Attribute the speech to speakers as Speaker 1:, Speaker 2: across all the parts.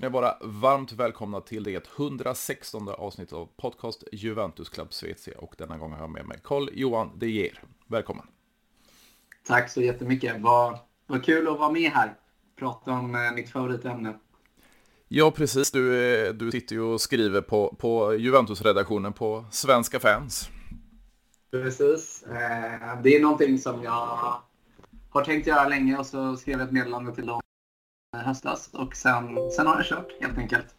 Speaker 1: Ska ni vara varmt välkomna till det 116 avsnittet av podcast Juventus Club Svezia och denna gång har jag med mig Carl-Johan De Geer. Välkommen!
Speaker 2: Tack så jättemycket. Vad, vad kul att vara med här. Prata om eh, mitt favoritämne.
Speaker 1: Ja, precis. Du, eh, du sitter ju och skriver på, på Juventus-redaktionen på Svenska fans.
Speaker 2: Precis. Eh, det är någonting som jag har tänkt göra länge och så skrev jag ett meddelande till dem höstas och sen, sen har jag kört helt enkelt.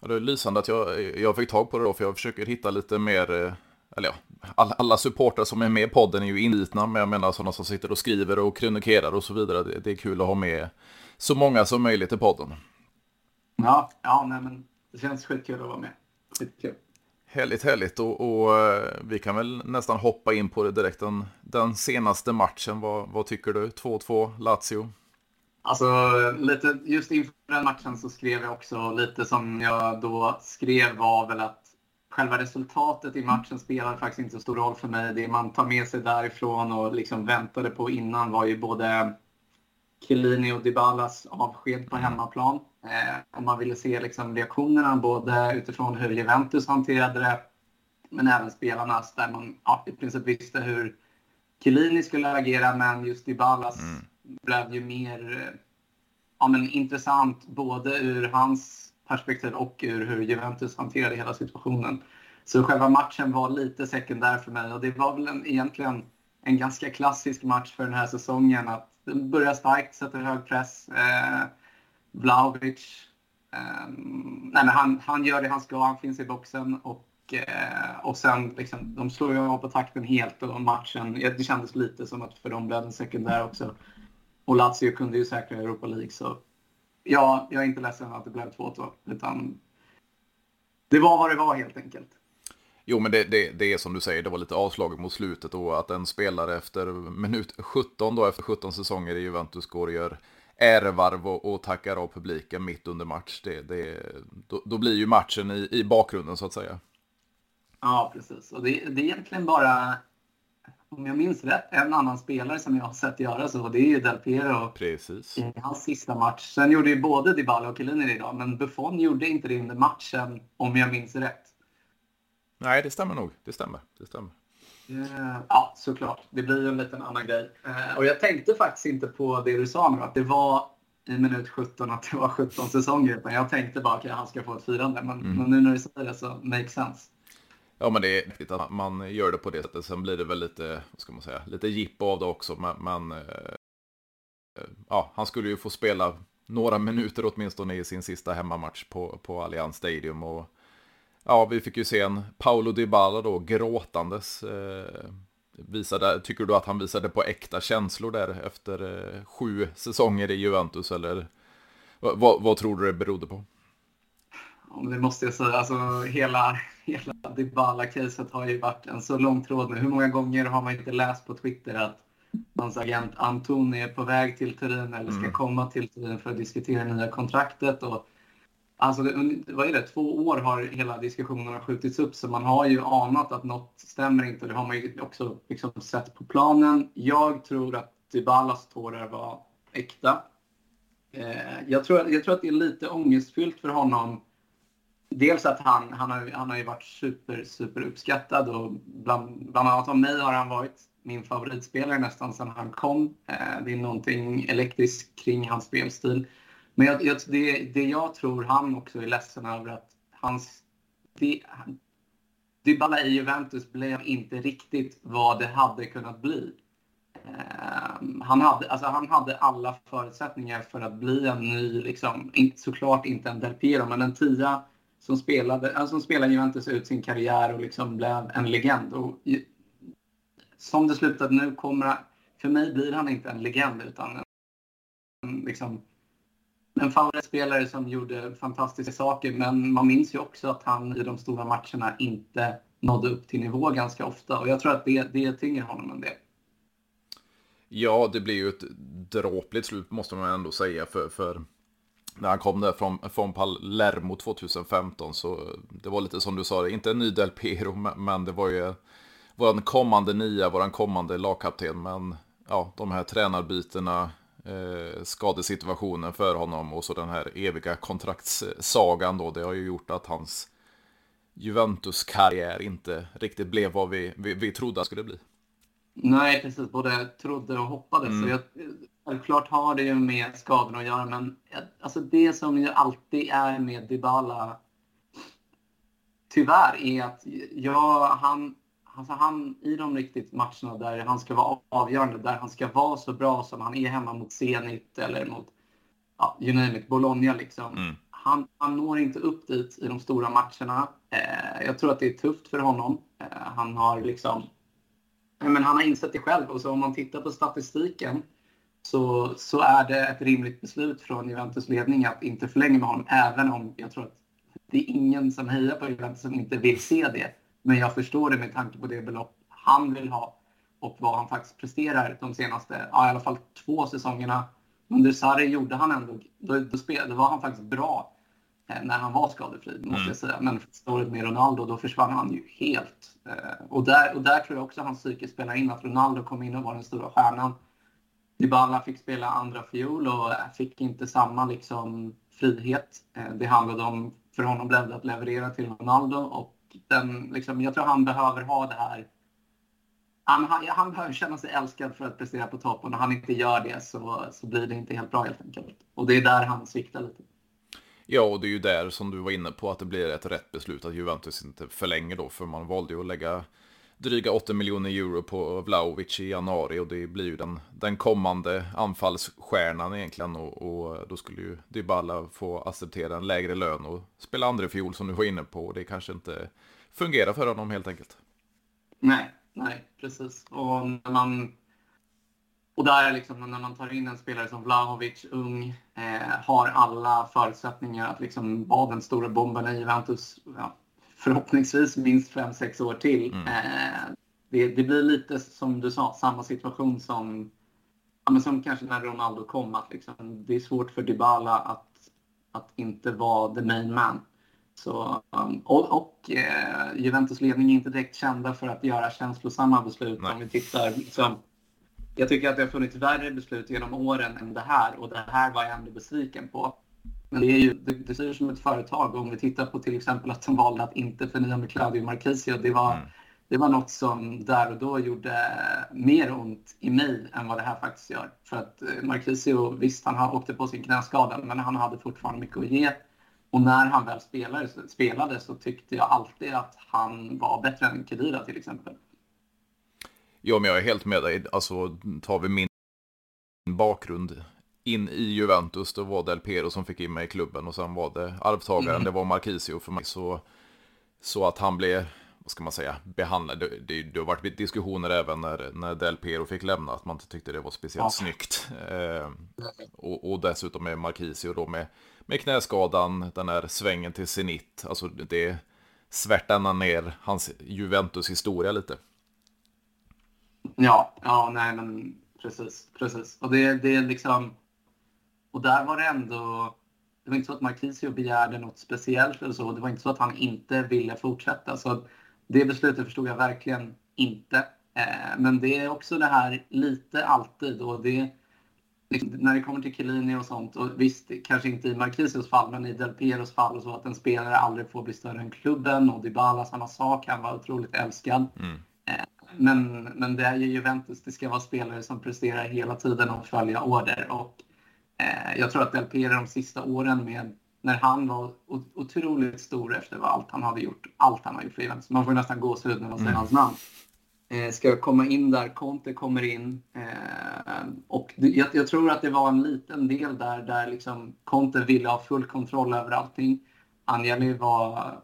Speaker 1: Ja, det är lysande att jag, jag fick tag på det då, för jag försöker hitta lite mer, eh, eller ja, alla, alla supportrar som är med i podden är ju inbitna, men jag menar sådana som sitter och skriver och krönikerar och så vidare. Det, det, är kul att ha med så många som möjligt i podden.
Speaker 2: Ja, ja nej, men det känns skitkul att vara med. Skitkul.
Speaker 1: Härligt, härligt. Och, och, eh, vi kan väl nästan hoppa in på det direkt. Den, den senaste matchen, vad, vad tycker du? 2-2, Lazio?
Speaker 2: Alltså, lite, just inför den matchen så skrev jag också lite som jag då skrev var väl att själva resultatet i matchen spelade faktiskt inte så stor roll för mig. Det man tar med sig därifrån och liksom väntade på innan var ju både Chiellini och Dybalas avsked på hemmaplan. Eh, om man ville se liksom reaktionerna både utifrån hur Juventus hanterade det men även spelarnas där man ja, i princip visste hur Chiellini skulle agera men just Dybalas mm blev ju mer eh, ja, men, intressant både ur hans perspektiv och ur hur Juventus hanterade hela situationen. Så själva matchen var lite sekundär för mig och det var väl en, egentligen en ganska klassisk match för den här säsongen. Att börjar starkt, sätter hög press. Eh, Vlahovic, eh, nej men han, han gör det han ska, han finns i boxen och, eh, och sen liksom, de slår ju av på takten helt och matchen, det kändes lite som att för dem blev den sekundär också. Och Lazio kunde ju säkra Europa League så ja, jag är inte ledsen att det blev 2-2 utan det var vad det var helt enkelt.
Speaker 1: Jo, men det, det, det, är som du säger, det var lite avslaget mot slutet och att en spelare efter minut 17 då, efter 17 säsonger i Juventus går och gör ärevarv och, och tackar av publiken mitt under match. Det, det, då, då blir ju matchen i, i bakgrunden så att säga.
Speaker 2: Ja, precis. Och det, det är egentligen bara, om jag minns rätt, en annan spelare som jag har sett göra så. Det är ju Del Piero
Speaker 1: Precis.
Speaker 2: i hans sista match. Sen gjorde ju både Dybala och Chiellini idag, men Buffon gjorde inte det under matchen, om jag minns rätt.
Speaker 1: Nej, det stämmer nog. Det stämmer. Det stämmer.
Speaker 2: Uh, ja, såklart. Det blir ju en liten annan grej. Uh, och jag tänkte faktiskt inte på det du sa nu, att det var i minut 17 att det var 17 säsonger. Utan jag tänkte bara att okay, han ska få ett firande. Men, mm. men nu när du säger det så makes sense.
Speaker 1: Ja, men det är viktigt att man gör det på det sättet. Sen blir det väl lite, vad ska man säga, lite jippo av det också. Men, men eh, ja, han skulle ju få spela några minuter åtminstone i sin sista hemmamatch på, på Allianz Stadium. Och Ja, vi fick ju se en Paolo Dybala då gråtandes. Eh, visade, tycker du att han visade på äkta känslor där efter eh, sju säsonger i Juventus eller vad, vad tror du det berodde på?
Speaker 2: Ja, det måste jag säga. Alltså, hela hela Dybala-caset har ju varit en så lång tråd nu. Hur många gånger har man inte läst på Twitter att hans agent Anton är på väg till Turin eller ska mm. komma till Turin för att diskutera nya kontraktet. Och Alltså, vad är det? Två år har hela diskussionen skjutits upp så man har ju anat att något stämmer inte. Det har man ju också liksom sett på planen. Jag tror att Dybalas tårar var äkta. Eh, jag, tror, jag tror att det är lite ångestfyllt för honom. Dels att han, han, har, han har ju varit super, super uppskattad och bland, bland annat av mig har han varit min favoritspelare nästan sedan han kom. Eh, det är någonting elektriskt kring hans spelstil. Men jag, jag, det, det jag tror han också är ledsen över att hans... Det, Dybala i Juventus blev inte riktigt vad det hade kunnat bli. Um, han, hade, alltså han hade alla förutsättningar för att bli en ny, liksom, såklart inte en Del Piero, men en tia som spelade, alltså som spelade Juventus ut sin karriär och liksom blev en legend. Och, som det slutade nu kommer för mig blir han inte en legend utan en, liksom, en favoritspelare som gjorde fantastiska saker, men man minns ju också att han i de stora matcherna inte nådde upp till nivå ganska ofta. Och jag tror att det, det tynger honom en del.
Speaker 1: Ja, det blir ju ett dråpligt slut måste man ändå säga. För, för när han kom där från, från Palermo 2015 så det var lite som du sa, inte en ny Del Piero, men det var ju vår kommande nia, vår kommande lagkapten. Men ja, de här tränarbytena eh, skadesituationen för honom och så den här eviga kontraktssagan då. Det har ju gjort att hans Juventus-karriär inte riktigt blev vad vi, vi, vi trodde att det skulle bli.
Speaker 2: Nej, precis. Både trodde och hoppades. Mm. Så jag, självklart har det ju med skadorna att göra, men alltså det som ju alltid är med Dybala tyvärr är att ja, han, alltså han i de riktigt matcherna där han ska vara avgörande, där han ska vara så bra som han är hemma mot Zenit eller mot ja, you name it, Bologna liksom. Mm. Han, han når inte upp dit i de stora matcherna. Eh, jag tror att det är tufft för honom. Eh, han har liksom men han har insett det själv och så om man tittar på statistiken så, så är det ett rimligt beslut från Juventus ledning att inte förlänga med honom även om jag tror att det är ingen som hejar på Juventus som inte vill se det. Men jag förstår det med tanke på det belopp han vill ha och vad han faktiskt presterar de senaste, ja, i alla fall två säsongerna. Under Sarri gjorde han ändå, då, då, spelade, då var han faktiskt bra eh, när han var skadefri, måste mm. jag säga. Men första året med Ronaldo, då försvann han ju helt. Eh, och, där, och där tror jag också hans psyke spelar in, att Ronaldo kom in och var den stora stjärnan. Dybala fick spela andra fiol och eh, fick inte samma liksom, frihet. Eh, det handlade om för honom blev det att leverera till Ronaldo och den, liksom, jag tror han behöver ha det här han, han, han behöver känna sig älskad för att prestera på topp och när han inte gör det så, så blir det inte helt bra helt enkelt. Och det är där han sviktar lite.
Speaker 1: Ja, och det är ju där som du var inne på att det blir ett rätt beslut att Juventus inte förlänger då, för man valde ju att lägga dryga 8 miljoner euro på Vlaovic i januari och det blir ju den, den kommande anfallsstjärnan egentligen och, och då skulle ju Dybala få acceptera en lägre lön och spela andra fjol som du var inne på och det kanske inte fungerar för honom helt enkelt.
Speaker 2: Nej, nej, precis. Och när man och där liksom när man tar in en spelare som Vlahovic, ung, eh, har alla förutsättningar att liksom vara den stora bomben i Juventus. Ja, förhoppningsvis minst 5-6 år till. Mm. Eh, det, det, blir lite som du sa, samma situation som, ja, som kanske när Ronaldo kom. Att liksom, det är svårt för Dybala att, att inte vara the main man. Så, um, och och eh, Juventus ledning är inte direkt kända för att göra känslosamma beslut. Nej. Om vi tittar, liksom, jag tycker att det har funnits värre beslut genom åren än det här och det här var jag ändå besviken på. Men det, är ju, det, det ser som ett företag. Om vi tittar på till exempel att de valde att inte förnya med Claudio Marquisio. Det var, mm. det var något som där och då gjorde mer ont i mig än vad det här faktiskt gör. För att eh, Marquisio, visst han åkte på sin knäskada, men han hade fortfarande mycket att ge. Och när han väl spelade, spelade så tyckte jag alltid att han var bättre än Kedira till exempel.
Speaker 1: Ja, men jag är helt med dig. Alltså, tar vi min bakgrund in i Juventus, då var Del Piero som fick in mig i klubben och sen var det arvtagaren, mm. det var Marquisio för mig. Så, så att han blev, vad ska man säga, behandlad. Det, det, det har varit diskussioner även när, när Del Piero fick lämna, att man inte tyckte det var speciellt ja. snyggt. Eh, och, och dessutom med Marquisio då med, med knäskadan, den här svängen till Zenit, alltså det svärtar ner hans Juventus historia lite.
Speaker 2: Ja, ja, nej men precis, precis. Och det, det är liksom, och där var det ändå, det var inte så att Marquisio begärde något speciellt eller så. Det var inte så att han inte ville fortsätta. Så det beslutet förstod jag verkligen inte. Eh, men det är också det här lite alltid och det liksom, när det kommer till Chiellini och sånt och visst, kanske inte i Marquisios fall, men i Del Pieros fall och så att en spelare aldrig får bli större än klubben och Dybala samma sak, han var otroligt älskad. Mm. Eh, men, men det är ju Juventus, det ska vara spelare som presterar hela tiden och följa order. Och jag tror att Del Piero de sista åren med när han var otroligt stor efter allt han hade gjort, allt han har gjort för Juventus. Man får nästan gåshud när man säger mm. hans namn. Eh, ska komma in där, Conte kommer in. Eh, och det, jag, jag, tror att det var en liten del där, där liksom Conte ville ha full kontroll över allting. Agnelli var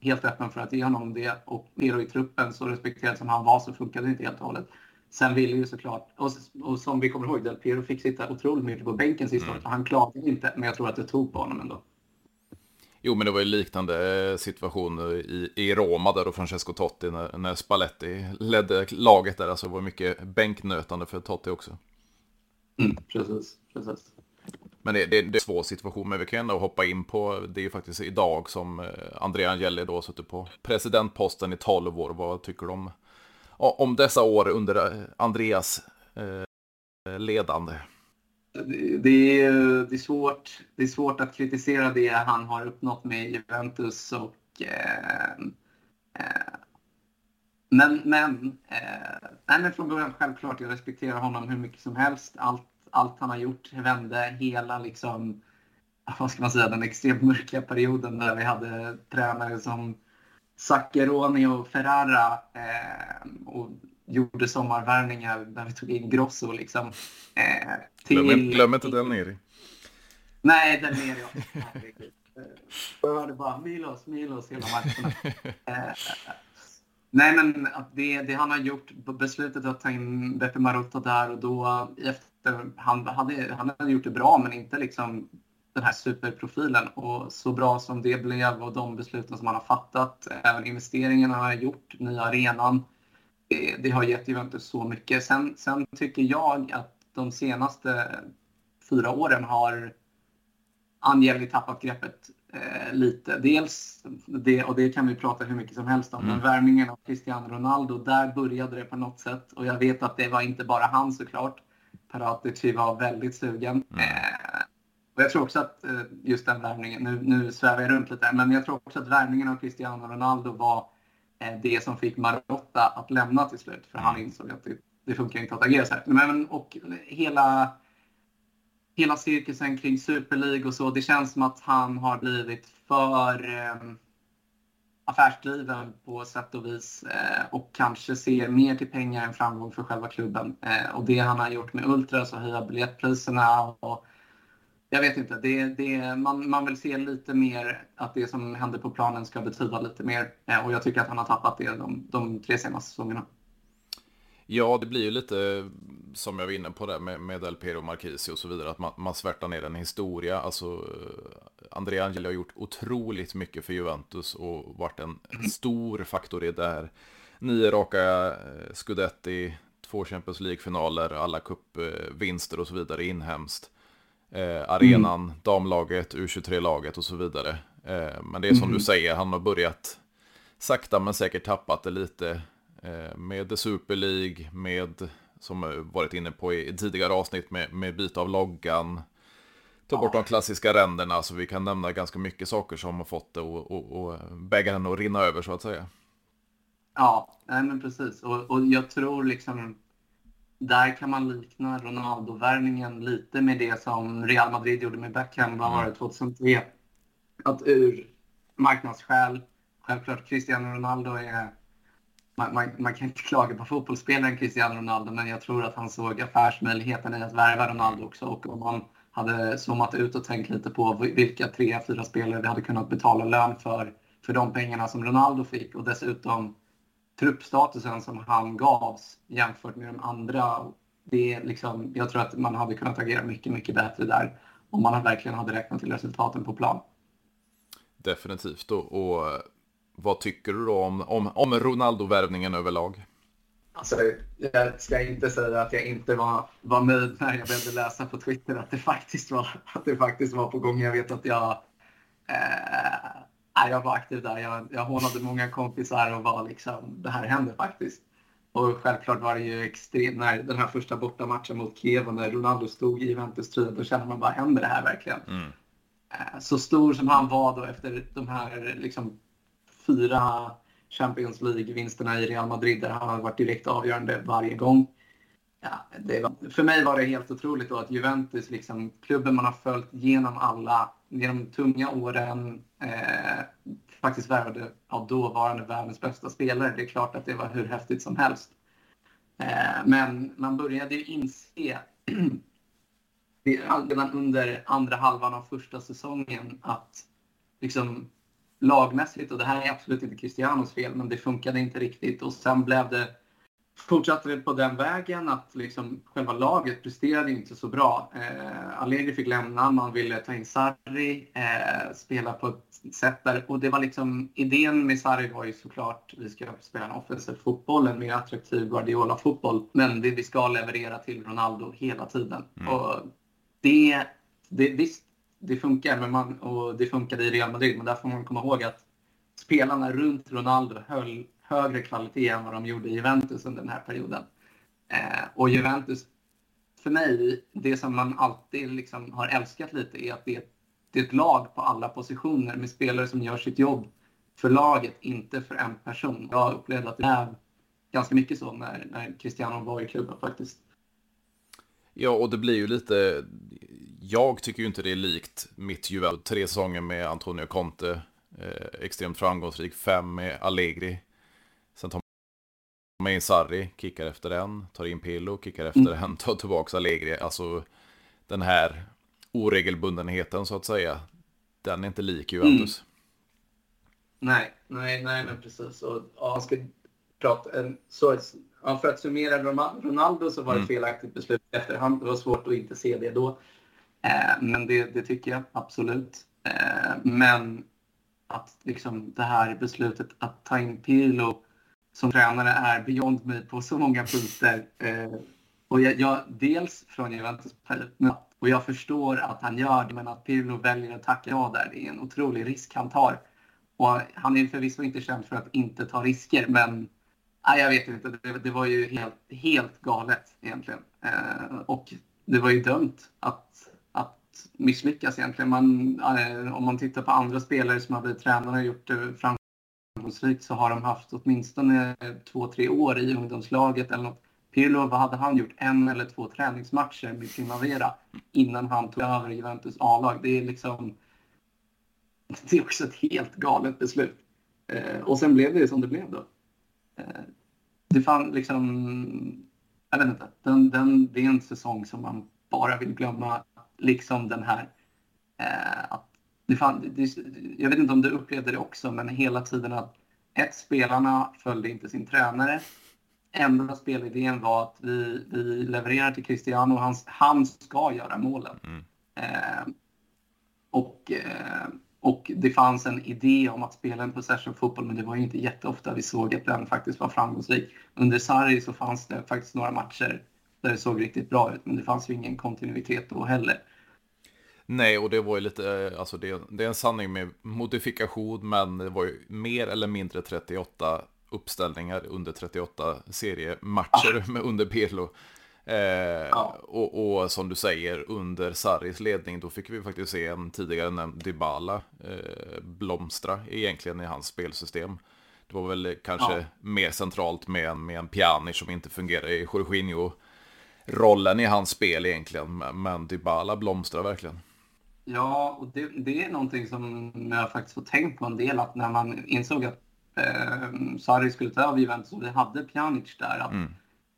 Speaker 2: helt öppen för att ge honom det och Piero i truppen, så respekterad som han var, så funkade det inte helt och hållet. Sen ville ju såklart, och, och som vi kommer ihåg, Del Piero fick sitta otroligt mycket på bänken sista mm. Han klagade inte, men jag tror att det tog på honom ändå.
Speaker 1: Jo, men det var ju liknande eh, situation i, i Roma där och Francesco Totti när, när Spalletti ledde laget där. Alltså det var mycket bänknötande för Totti också.
Speaker 2: Mm, precis, precis.
Speaker 1: Men det, det, det är en svår situation, men vi kan ändå hoppa in på, det är ju faktiskt idag som eh, Andrea Agnelli då suttit på presidentposten i 12 år. Vad tycker du om om dessa år under eh, Andreas eh, ledande.
Speaker 2: det, är, det, är svårt, det är svårt att kritisera det han har uppnått med Juventus. Och, eh, eh, men men, eh, nej, men från början självklart, jag respekterar honom hur mycket som helst. Allt, allt han har gjort vände hela liksom, vad ska man säga, den extremt mörka perioden där vi hade tränare som Zaccheroni och Ferrara eh, och gjorde sommarvärvningar där vi tog in Grosso. Liksom,
Speaker 1: eh, till... glöm, glöm inte Del Neri.
Speaker 2: Nej, Del Neri också. Jag hörde bara Milos, Milos hela matcherna. Eh, nej, men att det, det han har gjort, beslutet att ta in Beppe Marotta där och då efter, han, hade, han hade gjort det bra men inte liksom den här superprofilen och så bra som det blev och de besluten som han har fattat, även investeringarna han har gjort, nya arenan, det, det har gett Juventus så mycket. Sen, sen tycker jag att de senaste fyra åren har Agnelli tappat greppet eh, lite. Dels, det, och det kan vi prata hur mycket som helst om, mm. men värvningen av Cristiano Ronaldo, där började det på något sätt. Och jag vet att det var inte bara han såklart. Paratici var väldigt sugen. Mm. Och jag tror också att eh, just den värvningen, nu, nu svävar jag runt lite, men jag tror också att värvningen av Cristiano Ronaldo var eh, det som fick Marotta att lämna till slut. För han mm. insåg att det, det funkar inte att agera så här. Men, och hela, hela cirkusen kring Super League och så, det känns som att han har blivit för eh, affärsdriven på sätt och vis eh, och kanske ser mer till pengar än framgång för själva klubben. Eh, och det han har gjort med Ultras och höja biljettpriserna och jag vet inte. Det, det, man, man vill se lite mer att det som händer på planen ska betyda lite mer. Eh, och jag tycker att han har tappat det de, de tre senaste säsongerna.
Speaker 1: Ja, det blir ju lite som jag var inne på där med, med Del Piero Marquisi och så vidare. Att man, man svärtar ner en historia. Alltså, eh, Andrea Angeli har gjort otroligt mycket för Juventus och varit en stor faktor i det här. Nio raka eh, Scudetti, två Champions League-finaler, alla cupvinster och så vidare inhemskt eh, arenan, mm. damlaget, U23-laget och så vidare. Eh, men det är som mm. du säger, han har börjat sakta men säkert tappat det lite eh, med The Super League, med, som varit inne på i tidigare avsnitt, med, med byte av loggan, ta bort ja. de klassiska ränderna, så vi kan nämna ganska mycket saker som har fått det och, och, och bägaren att rinna över så att säga.
Speaker 2: Ja, nej men precis. Och, och jag tror liksom där kan man likna Ronaldo-värvningen lite med det som Real Madrid gjorde med Beckham, vad var det, 2003? Att ur marknadsskäl, självklart Cristiano Ronaldo är... Man, man, man, kan inte klaga på fotbollsspelaren Cristiano Ronaldo, men jag tror att han såg affärsmöjligheten i att värva Ronaldo också. Och om man hade zoomat ut och tänkt lite på vilka tre, fyra spelare vi hade kunnat betala lön för, för de pengarna som Ronaldo fick och dessutom truppstatusen som han gavs jämfört med de andra. Det är liksom, jag tror att man hade kunnat agera mycket, mycket bättre där om man verkligen hade räknat till resultaten på plan.
Speaker 1: Definitivt. Och, och vad tycker du då om, om, om Ronaldo-värvningen överlag?
Speaker 2: Alltså, jag ska inte säga att jag inte var, var nöjd när jag började läsa på Twitter att det faktiskt var, att det faktiskt var på gång. Jag vet att jag eh, Nej, jag var aktiv där. Jag, jag hånade många kompisar och var liksom, det här händer faktiskt. Och självklart var det ju extremt, när den här första bortamatchen mot Kiev och när Ronaldo stod i Juventus-tröjan, då kände man bara, händer det här verkligen? Mm. Eh, så stor som han var då efter de här liksom, fyra Champions League-vinsterna i Real Madrid, där han hade varit direkt avgörande varje gång. Ja, det var, för mig var det helt otroligt då att Juventus, liksom, klubben man har följt genom alla, genom tunga åren, eh, faktiskt värvade av dåvarande världens bästa spelare. Det är klart att det var hur häftigt som helst. Eh, men man började ju inse redan under andra halvan av första säsongen att liksom lagmässigt, och det här är absolut inte Cristianos fel, men det funkade inte riktigt och sen blev det fortsatte det på den vägen att liksom själva laget presterade inte så bra. Eh, Allegri fick lämna, man ville ta in Sarri, eh, spela på ett sätt där, och det var liksom, idén med Sarri var ju såklart, vi ska spela en offensiv fotboll, en mer attraktiv Guardiola-fotboll, men det, vi ska leverera till Ronaldo hela tiden. Mm. Och det, det, visst, det funkar, men man, och det funkade i Real Madrid, men där får man komma ihåg att spelarna runt Ronaldo höll högre kvalitet än vad de gjorde i Juventus under den här perioden. Eh, och Juventus för mig, det som man alltid liksom har älskat lite är att det är, det är ett lag på alla positioner med spelare som gör sitt jobb för laget, inte för en person. Jag upplevde att det är ganska mycket så när, när Cristiano var i klubben faktiskt.
Speaker 1: Ja, och det blir ju lite... Jag tycker ju inte det är likt mitt Juventus. Tre säsonger med Antonio Conte, eh, extremt framgångsrik. Fem med Allegri. Sen tar man in Sarri, kickar efter den. Tar in Pirlo, kickar efter mm. den. Tar tillbaka Allegri. Alltså den här oregelbundenheten så att säga. Den är inte lik Juventus. Mm.
Speaker 2: Nej, nej, nej, men precis. Och, ja, ska prata, så, för att summera Ronaldo så var det ett mm. felaktigt beslut i efterhand. Det var svårt att inte se det då. Eh, men det, det, tycker jag absolut. Eh, men att liksom det här beslutet att ta in Pirlo som tränare är beyond me på så många punkter. Eh, och jag, jag, dels från Juventus och jag förstår att han gör det, men att Pirlo väljer att tacka ja där, det är en otrolig risk han tar. Och han är förvisso inte känd för att inte ta risker, men nej, jag vet inte. Det, det var ju helt, helt galet egentligen. Eh, och det var ju dömt att, att misslyckas egentligen. Man, eh, om man tittar på andra spelare som har blivit tränare och gjort det framgångsrikt så har de haft åtminstone två, tre år i ungdomslaget eller något. Pirlo, vad hade han gjort? En eller två träningsmatcher med Primavera innan han tog över Juventus A-lag. Det är liksom det är också ett helt galet beslut. Eh, och sen blev det som det blev då. Eh, det fanns liksom, jag vet inte, den, den, det är en säsong som man bara vill glömma, liksom den här. Eh, att det fann, det, jag vet inte om du upplevde det också, men hela tiden att ett, spelarna följde inte sin tränare. Enda spelidén var att vi, vi levererar till Cristiano, han, han ska göra målen. Mm. Eh, och eh, och det fanns en idé om att spela en possession fotboll, men det var ju inte jätteofta vi såg att den faktiskt var framgångsrik. Under Sarri så fanns det faktiskt några matcher där det såg riktigt bra ut, men det fanns ju ingen kontinuitet då heller.
Speaker 1: Nej, och det var ju lite, eh, alltså det, det är en sanning med modifikation, men det var ju mer eller mindre 38 uppställningar under 38 seriematcher ah. under Pirlo. Eh, ja. och, och, som du säger, under Sarris ledning, då fick vi faktiskt se en tidigare nämnd Dybala eh, blomstra egentligen i hans spelsystem. Det var väl kanske ja. mer centralt med en, med en Pjanic som inte fungerar i Jorginho rollen i hans spel egentligen, men Dybala blomstrar verkligen.
Speaker 2: Ja, och det, det, är någonting som jag faktiskt har tänkt på en del, att när man insåg att eh, Sarri skulle ta över Juventus och vi hade Pjanic där, att mm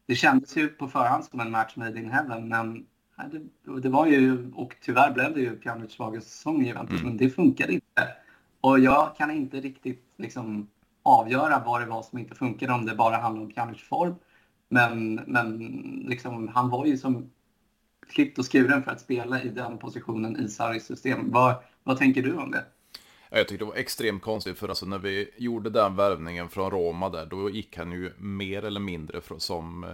Speaker 2: det kändes ju på förhand som en match made in heaven, men det, det var ju, och tyvärr blev det ju Pjanic svagaste säsong i Juventus, mm. men det funkade inte. Och jag kan inte riktigt liksom avgöra vad det var som inte funkade, om det bara handlade om Pjanics form. Men, men liksom, han var ju som klippt och skuren för att spela i den positionen i Sarris system. Vad, vad tänker du om det?
Speaker 1: Jag tyckte det var extremt konstigt för alltså när vi gjorde den värvningen från Roma där, då gick han ju mer eller mindre som eh,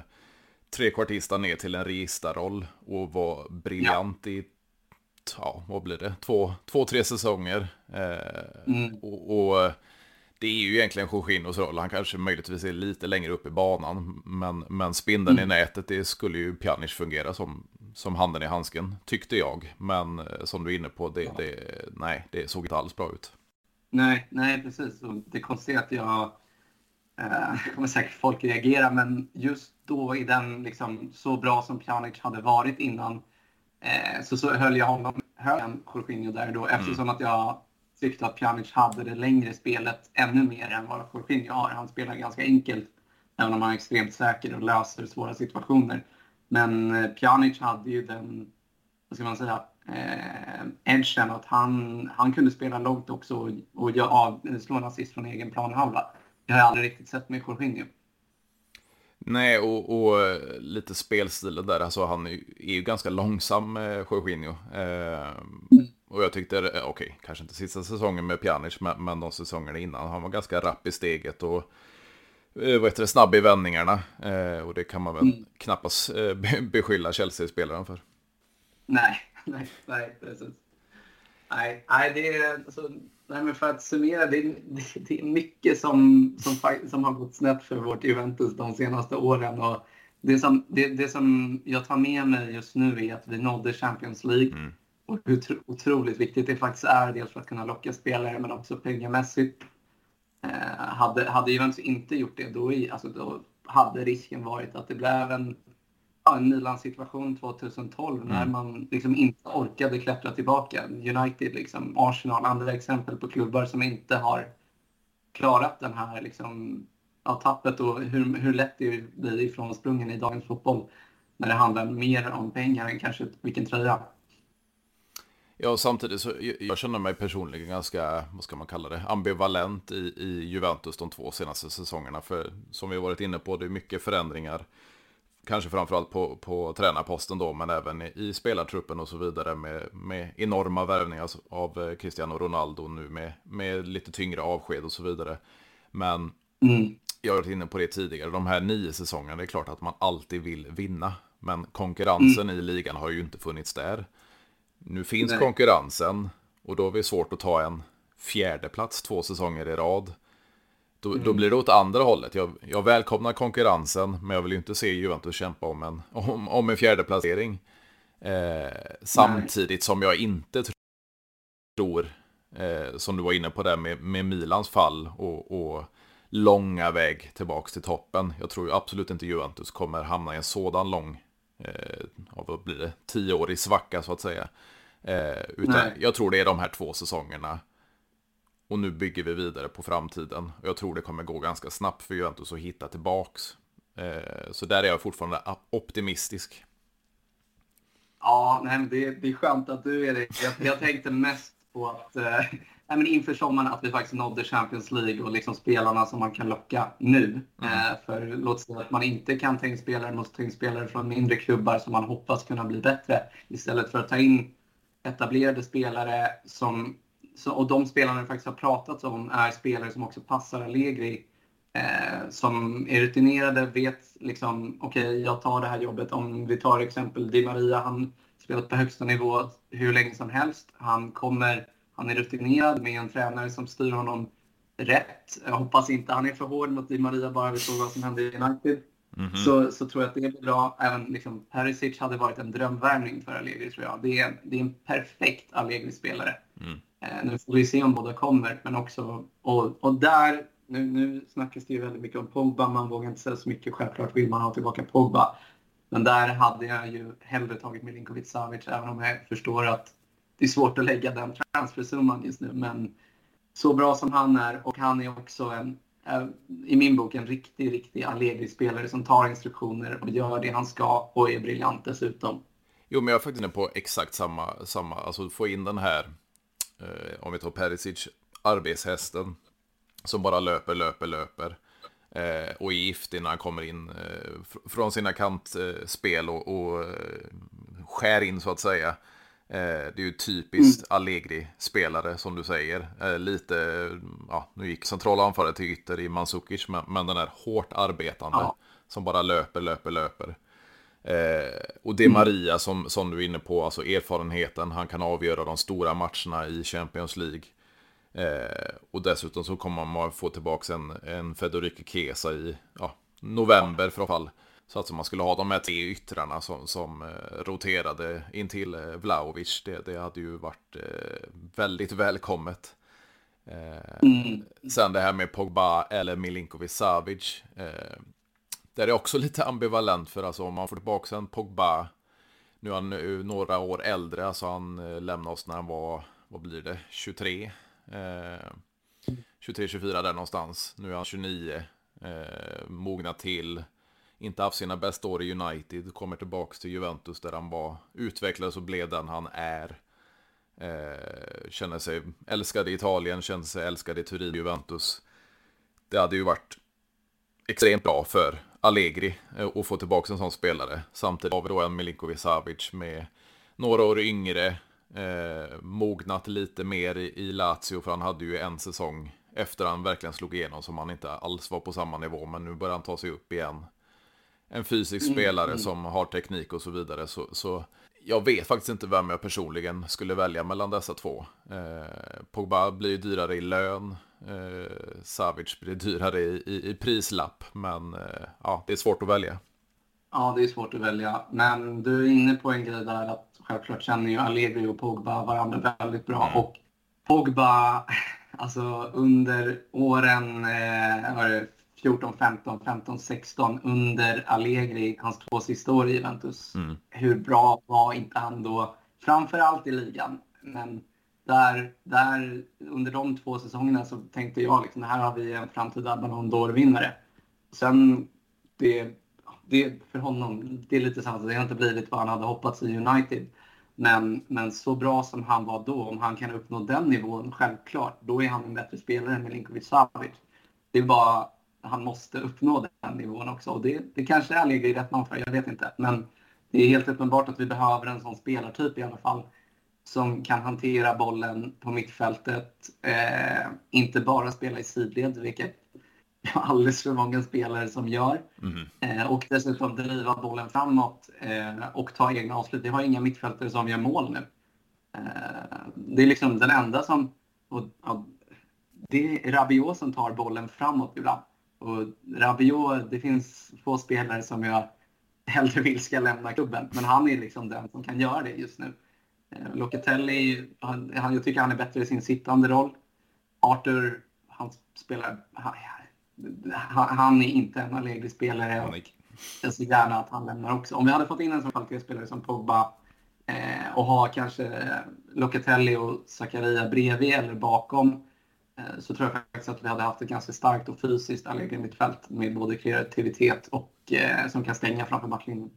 Speaker 1: trekvartista ner till en registerroll och var briljant ja. i, ja, vad blir det, två, två tre säsonger. Eh, mm. och, och, eh, det är ju egentligen Jorginhos roll, han kanske möjligtvis är lite längre upp i banan, men, men spindeln mm. i nätet, det skulle ju Pjanic fungera som som handen i handsken, tyckte jag. Men eh, som du är inne på, det, ja. det, nej, det såg inte alls bra ut.
Speaker 2: Nej, nej precis. Och det konstiga är att jag, eh, kommer säkert folk reagera, men just då i den, liksom, så bra som Pjanic hade varit innan, eh, så, så höll jag honom högre än Jorginho där då, mm. eftersom att jag tyckte att Pjanic hade det längre spelet ännu mer än vad Jorginho har. Han spelar ganska enkelt, även om han är extremt säker och löser svåra situationer. Men eh, Pjanic hade ju den, vad ska man säga, eh, edgen att han, han kunde spela långt också och, och ja, slå en assist från egen planhalva. Det har jag aldrig riktigt sett med Jorginho.
Speaker 1: Nej, och, och, eh, lite spelstilen där, alltså han är, ju ganska långsam, eh, Jorginho. Eh, mm. Och jag tyckte, okej, okay, kanske inte sista säsongen med Pjanic, men, men de säsongerna innan, han var ganska rapp i steget och Eh, vad heter det, snabb i vändningarna. Eh, och det kan man väl mm. knappast eh, beskylla Chelsea-spelaren för.
Speaker 2: Nej, nej, nej, precis. Nej, nej, det är, alltså, nej men för att summera, det är, det är mycket som, som, som har gått snett för vårt Juventus de senaste åren. Och det, som, det, det som jag tar med mig just nu är att vi nådde Champions League. Mm. Och hur otroligt viktigt det faktiskt är, dels för att kunna locka spelare men också pengamässigt. Eh, hade, hade Juventus inte gjort det, då, alltså, då hade risken varit att det blev en, en Milan-situation 2012 mm. när man liksom inte orkade klättra tillbaka. United, liksom, Arsenal, andra exempel på klubbar som inte har klarat den här liksom, ja, tappet och hur, hur lätt det blir ifrån sprungen i dagens fotboll när det handlar mer om pengar än kanske vilken tröja.
Speaker 1: Ja, samtidigt så jag känner mig personligen ganska, vad ska man kalla det, ambivalent i, i Juventus de två senaste säsongerna. För som vi varit inne på, det är mycket förändringar. Kanske framförallt på, på tränarposten då, men även i, i spelartruppen och så vidare med, med enorma värvningar av eh, Cristiano Ronaldo nu med, med lite tyngre avsked och så vidare. Men mm. jag har varit inne på det tidigare, de här nio säsongerna, det är klart att man alltid vill vinna. Men konkurrensen mm. i ligan har ju inte funnits där. Nu finns Nej. konkurrensen och då är det svårt att ta en fjärde plats två säsonger i rad. Då, mm. då blir det åt andra hållet. Jag, jag, välkomnar konkurrensen, men jag vill ju inte se Juventus kämpa om en, om, om en fjärde placering. Eh, samtidigt som jag inte tror, eh, som du var inne på där med, med Milans fall och, och långa väg tillbaka till toppen. Jag tror absolut inte Juventus kommer hamna i en sådan lång, eh, vad blir det, tioårig svacka så att säga. Eh, utan Nej. jag tror det är de här två säsongerna. Och nu bygger vi vidare på framtiden. Och jag tror det kommer gå ganska snabbt för Juventus att hitta tillbaks. Eh, så där är jag fortfarande optimistisk.
Speaker 2: Ja, nej, det, det är skönt att du är det. Jag, jag tänkte mest på att eh, men inför sommaren att vi faktiskt nådde Champions League och liksom spelarna som man kan locka nu. Mm. Eh, för låt säga att man inte kan ta in spelare, måste ta in spelare från mindre klubbar som man hoppas kunna bli bättre. Istället för att ta in etablerade spelare som, och de spelarna det faktiskt har pratats om är spelare som också passar Allegri. Eh, som är rutinerade, vet liksom, okej, okay, jag tar det här jobbet. Om vi tar exempel Di Maria, han spelat på högsta nivå hur länge som helst. Han kommer, han är rutinerad med en tränare som styr honom rätt. Jag hoppas inte han är för hård mot Di Maria bara vi såg vad som hände i United. Mm -hmm. så, så tror jag att det är bra. Även liksom, Perisic hade varit en drömvärvning för Allegri tror jag. Det är, det är en perfekt Allegri-spelare. Mm. Eh, nu får vi se om båda kommer, men också... Och, och där, nu, nu snackas det ju väldigt mycket om Pogba. Man vågar inte säga så mycket. Självklart vill man ha tillbaka Pogba. Men där hade jag ju hellre tagit Milinkovic Savic, även om jag förstår att det är svårt att lägga den transfersumman just nu. Men så bra som han är och han är också en eh, i min bok en riktig, riktig Allegri-spelare som tar instruktioner och gör det han ska och är briljant dessutom.
Speaker 1: Jo, men jag är faktiskt inne på exakt samma, samma alltså få in den här, eh, om vi tar Perisic, arbetshästen som bara löper, löper, löper. Eh, och är giftig när han kommer in eh, från sina kantspel och, och eh, skär in så att säga. Eh, det är ju typiskt mm. Allegri-spelare som du säger. Eh, lite, ja, nu gick centrala anfallare till ytter i Mandzukic, men, men den är hårt arbetande. Ja. Som bara löper, löper, löper. Eh, och det är mm. Maria som, som du är inne på, alltså erfarenheten. Han kan avgöra de stora matcherna i Champions League. Eh, och dessutom så kommer man få tillbaka en, en Federico Chiesa i ja, november för fall. Så att man skulle ha de här tre yttrarna som, som eh, roterade in till eh, Vlaovic, det, det hade ju varit eh, väldigt välkommet. Mm. Sen det här med Pogba eller Milinkovic Savic. där är också lite ambivalent för alltså om man får tillbaka en Pogba. Nu är han några år äldre, alltså han lämnade oss när han var, vad blir det, 23. 23-24 där någonstans. Nu är han 29. Eh, mogna till inte haft sina bästa år i United, kommer tillbaka till Juventus där han var, utvecklades och blev den han är. Eh, känner sig älskad i Italien, känner sig älskad i Turin, Juventus. Det hade ju varit extremt bra för Allegri eh, att få tillbaka en sån spelare. Samtidigt har vi då en Milinkovic Savic med några år yngre, eh, mognat lite mer i, i Lazio, för han hade ju en säsong efter han verkligen slog igenom som han inte alls var på samma nivå, men nu börjar han ta sig upp igen en fysisk mm, spelare mm. som har teknik och så vidare. Så, så jag vet faktiskt inte vem jag personligen skulle välja mellan dessa två. Eh, Pogba blir dyrare i lön. Eh, Savic blir dyrare i, i, i prislapp. Men eh, ja, det är svårt att välja.
Speaker 2: Ja, det är svårt att välja. Men du är inne på en grej där att självklart känner ju Allegri och Pogba varandra väldigt bra. Mm. Och Pogba, alltså under åren eh, 14, 15, 15, 16 under Allegri, hans två sista år i Juventus. Mm. Hur bra var inte han då? Framförallt i ligan. Men där, där under de två säsongerna så tänkte jag liksom, här har vi en framtida Ballon d'Or-vinnare. Sen, det, det för honom, det är lite samma, det har inte blivit vad han hade hoppats i United. Men, men så bra som han var då, om han kan uppnå den nivån, självklart, då är han en bättre spelare än Milinkovic Savic. Det bara, han måste uppnå den nivån också. Och det, det kanske är ligger i rätt man för, jag vet inte. Men det är helt uppenbart att vi behöver en sån spelartyp i alla fall. Som kan hantera bollen på mittfältet. Eh, inte bara spela i sidled, vilket alldeles för många spelare som gör. Mm. Eh, och dessutom driva bollen framåt eh, och ta egna avslut. Vi har inga mittfältare som gör mål nu. Eh, det är liksom den enda som... Och, och, det är Rabiot som tar bollen framåt ibland. Och Rabiot, det finns få spelare som jag hellre vill ska lämna klubben. Men han är liksom den som kan göra det just nu. Eh, Locatelli, han, jag tycker han är bättre i sin sittande roll. Arthur, han spelar... Han, han är inte en Allegri-spelare. Jag ser gärna att han lämnar också. Om vi hade fått in en sån kvalitetsspelare som Pogba eh, och ha kanske Locatelli och Zakaria bredvid eller bakom så tror jag faktiskt att vi hade haft ett ganska starkt och fysiskt mittfält med både kreativitet och eh, som kan stänga framför backlinjen.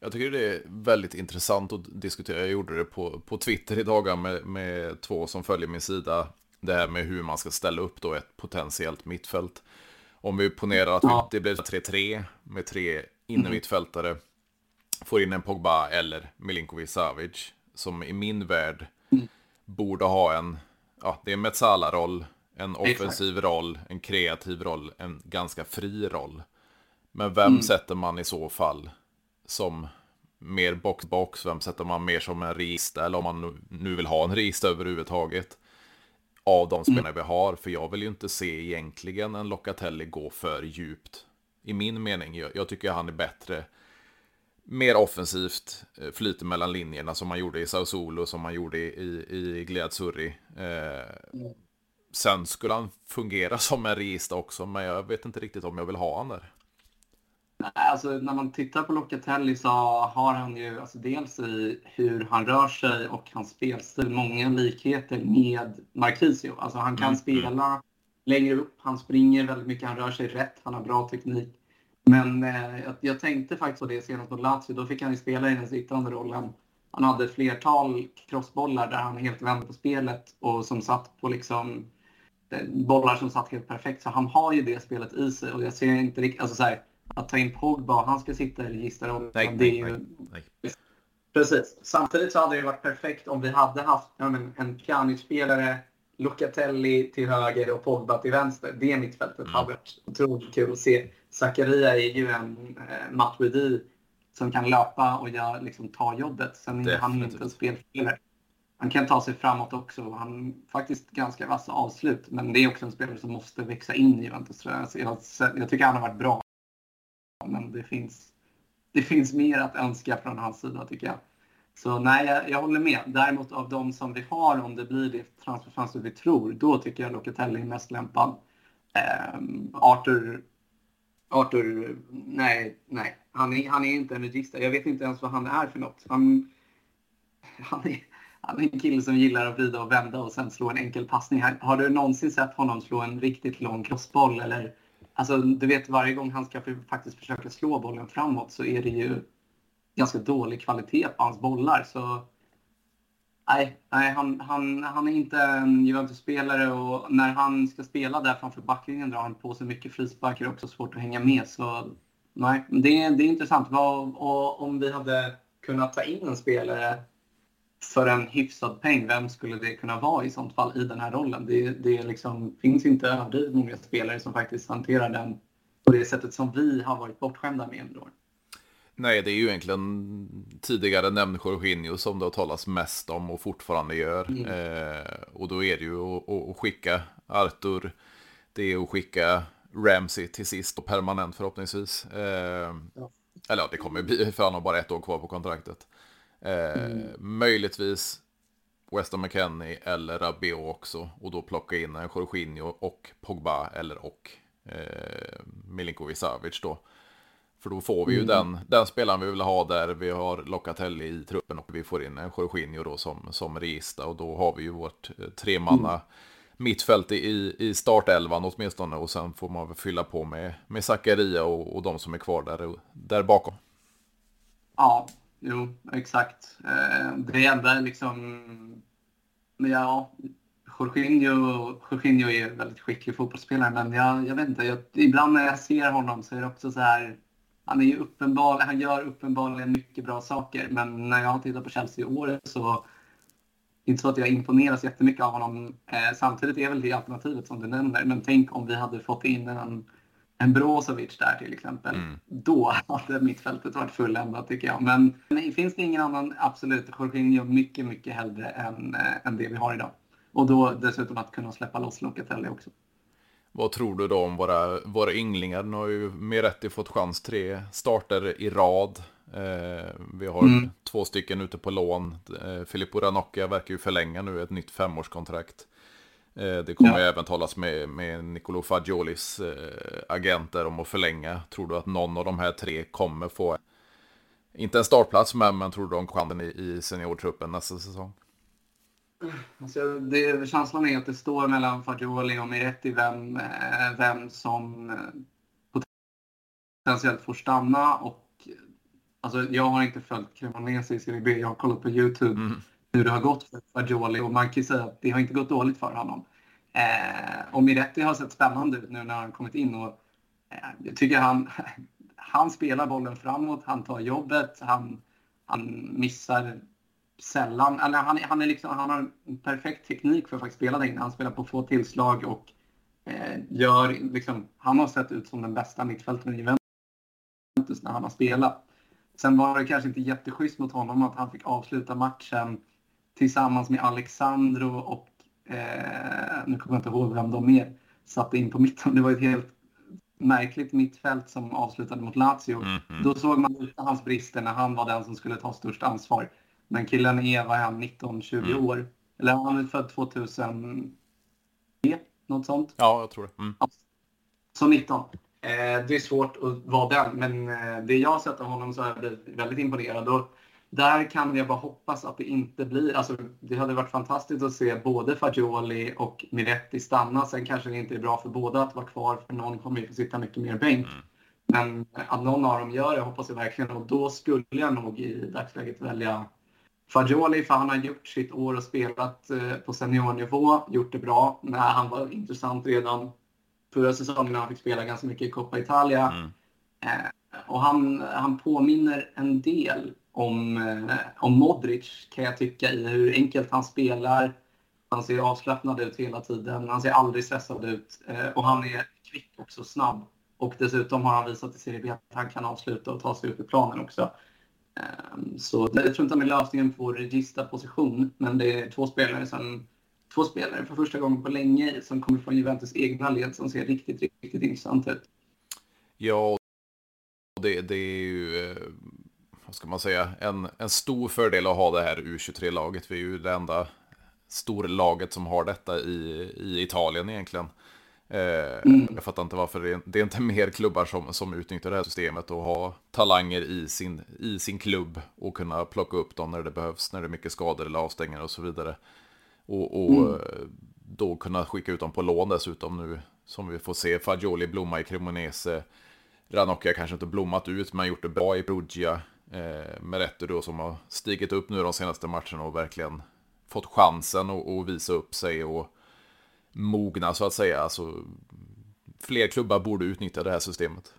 Speaker 1: Jag tycker det är väldigt intressant att diskutera. Jag gjorde det på, på Twitter idag med, med två som följer min sida. Det här med hur man ska ställa upp då ett potentiellt mittfält. Om vi ponerar att ja. det blir 3-3 med tre innermittfältare. Mm. Får in en Pogba eller Milinkovic Savic. Som i min värld mm. borde ha en ja, det är en Metsala-roll, en offensiv Exakt. roll, en kreativ roll, en ganska fri roll. Men vem mm. sätter man i så fall som mer box-box? Vem sätter man mer som en register? Eller om man nu vill ha en register överhuvudtaget. Av de spelarna mm. vi har. För jag vill ju inte se egentligen en Locatelli gå för djupt. I min mening. Jag, jag tycker han är bättre mer offensivt, eh, flyter mellan linjerna som man gjorde i Sao Solo, som man gjorde i, i Gliadsurri. Eh, mm. Sen skulle han fungera som en register också, men jag vet inte riktigt om jag vill ha han där.
Speaker 2: Alltså när man tittar på Locatelli så har han ju alltså dels i hur han rör sig och hans spelstil många likheter med Marquisio. Alltså han kan mm. spela längre upp, han springer väldigt mycket, han rör sig rätt, han har bra teknik. Men eh, jag, jag, tänkte faktiskt på det senast mot Lazio. Då fick han ju spela i den sittande rollen. Han hade ett flertal crossbollar där han helt vände på spelet och som satt på liksom eh, bollar som satt helt perfekt. Så han har ju det spelet i sig och jag ser inte riktigt, alltså så här, att ta in Pogba, han ska sitta i registerrollen.
Speaker 1: Nej, nej, nej, nej.
Speaker 2: Precis. Samtidigt så hade det varit perfekt om vi hade haft ja, men, en Pjanic-spelare, Locatelli till höger och Pogba till vänster. Det mittfältet mm. hade varit otroligt kul att se. Zakaria är ju en eh, Matuidi som kan löpa och jag, liksom, ta jobbet. Sen är han inte en spelspelare. Han kan ta sig framåt också. Han faktiskt ganska vassa avslut. Men det är också en spelare som måste växa in i Juventus. Jag, jag, jag tycker han har varit bra. Men det finns, det finns mer att önska från hans sida tycker jag. Så nej, jag, jag, håller med. Däremot av de som vi har, om det blir det transferfönster vi tror, då tycker jag Locatelli är mest lämpad. Eh, Arthur Arthur, nej, nej. Han är, han är inte en regista. Jag vet inte ens vad han är för något. Han, han, är, han är en kille som gillar att vrida och vända och sen slå en enkel passning. Har du någonsin sett honom slå en riktigt lång crossboll? Eller, alltså, du vet, varje gång han ska faktiskt försöka slå bollen framåt så är det ju ganska dålig kvalitet på hans bollar. Så Nej, nej han, han, han är inte en Juventus-spelare och när han ska spela där framför backlinjen drar han på sig mycket frisparkar och också svårt att hänga med. Så nej, det, det är intressant. Vad, och om vi hade kunnat ta in en spelare för en hyfsad peng, vem skulle det kunna vara i sånt fall i den här rollen? Det, det liksom, finns inte överdrivet många spelare som faktiskt hanterar den på det sättet som vi har varit bortskämda med under åren.
Speaker 1: Nej, det är ju egentligen tidigare nämnd Jorginho som det har talats mest om och fortfarande gör. Mm. Eh, och då är det ju att, att skicka Arthur, det är att skicka Ramsey till sist och permanent förhoppningsvis. Eh, ja. Eller ja, det kommer bli, för han har bara ett år kvar på kontraktet. Eh, mm. Möjligtvis Weston McKennie eller Rabiot också. Och då plocka in en Jorginho och Pogba eller och eh, Milinkovic Savic då. För då får vi ju mm. den, den spelaren vi vill ha där. Vi har Locatelli i truppen och vi får in en Jorginho då som, som regista. Och då har vi ju vårt eh, tremanna mm. mittfält i, i startelvan åtminstone. Och sen får man väl fylla på med, med Zakaria och, och de som är kvar där, där bakom.
Speaker 2: Ja, jo, exakt. Eh, det enda liksom... Ja, Jorginho, Jorginho är väldigt skicklig fotbollsspelare, men jag, jag vet inte. Jag, ibland när jag ser honom så är det också så här han, är ju uppenbar, han gör uppenbarligen mycket bra saker, men när jag har tittat på Chelsea i år så inte så att jag imponeras jättemycket av honom. Eh, samtidigt är väl det alternativet som du nämner, men tänk om vi hade fått in en, en Brozovic där till exempel. Mm. Då hade mittfältet varit fulländat tycker jag. Men nej, finns det ingen annan, absolut, Jorginho mycket, mycket hellre än, äh, än det vi har idag. Och då dessutom att kunna släppa loss Locatelli också.
Speaker 1: Vad tror du då om våra, våra ynglingar? Nu har ju Meretti fått chans tre starter i rad. Eh, vi har mm. två stycken ute på lån. Eh, Filippo Ranocchia verkar ju förlänga nu ett nytt femårskontrakt. Eh, det kommer ja. även talas med, med Nicolo Fagiolis eh, agenter om att förlänga. Tror du att någon av de här tre kommer få, inte en startplats, men, men tror du de chansen i, i seniortruppen nästa säsong?
Speaker 2: Alltså, det, känslan är att det står mellan Fagioli och Miretti vem, eh, vem som eh, potentiellt får stanna. Och, alltså, jag har inte följt Cremonese i Serie B. Jag har kollat på Youtube mm. hur det har gått för Fagioli och man kan säga att det har inte gått dåligt för honom. Eh, och Miretti har sett spännande ut nu när han kommit in. Och, eh, jag tycker han, han spelar bollen framåt, han tar jobbet, han, han missar sällan, eller han, han, är liksom, han har en perfekt teknik för att faktiskt spela där inne. Han spelar på få tillslag och eh, gör liksom, han har sett ut som den bästa mittfältaren i Juventus när han har spelat. Sen var det kanske inte jätteschysst mot honom att han fick avsluta matchen tillsammans med Alexandro och eh, nu kommer jag inte ihåg vem de mer satte in på mitten. Det var ett helt märkligt mittfält som avslutade mot Lazio. Mm -hmm. Då såg man lite hans brister när han var den som skulle ta störst ansvar. Men killen är, vad är han, 19-20 mm. år? Eller han är född 2003? Något sånt?
Speaker 1: Ja, jag tror det. Mm.
Speaker 2: Så 19. Eh, det är svårt att vara den, men eh, det jag har sett av honom så har jag blivit väldigt imponerad. Och där kan jag bara hoppas att det inte blir... Alltså, det hade varit fantastiskt att se både Fagioli och Miretti stanna. Sen kanske det inte är bra för båda att vara kvar, för någon kommer ju få sitta mycket mer bänk. Mm. Men att någon av dem gör det hoppas jag verkligen. Och då skulle jag nog i dagsläget välja Fagioli, för han har gjort sitt år och spelat eh, på seniornivå, gjort det bra. När han var intressant redan förra säsongen när han fick spela ganska mycket i Coppa Italia. Mm. Eh, och han, han påminner en del om, eh, om Modric kan jag tycka i hur enkelt han spelar. Han ser avslappnad ut hela tiden. Han ser aldrig stressad ut. Och han är kvick också, snabb. Och dessutom har han visat i Serie B att han kan avsluta och ta sig upp i planen också. Ehm, så jag tror inte han är lösningen på registerposition, men det är två spelare som två spelare för första gången på länge som kommer från Juventus egna led som ser riktigt, riktigt intressant ut.
Speaker 1: Ja, det, det är ju, eh, vad ska man säga, en, en stor fördel att ha det här U23-laget. Vi är ju det enda storlaget som har detta i, i Italien egentligen. Eh, mm. Jag fattar inte varför det är, inte mer klubbar som, som utnyttjar det här systemet och har talanger i sin, i sin klubb och kunna plocka upp dem när det behövs, när det är mycket skador eller avstängningar och så vidare. Och, och mm. Eh, då kunna skicka ut dem på lån dessutom nu, som vi får se Fagioli blomma i Cremonese. Ranocchia kanske inte blommat ut, men gjort det bra i Perugia. Eh, Meretto då som har stigit upp nu de senaste matcherna och verkligen fått chansen att visa upp sig och mogna så att säga. Alltså, fler klubbar borde utnyttja det här systemet.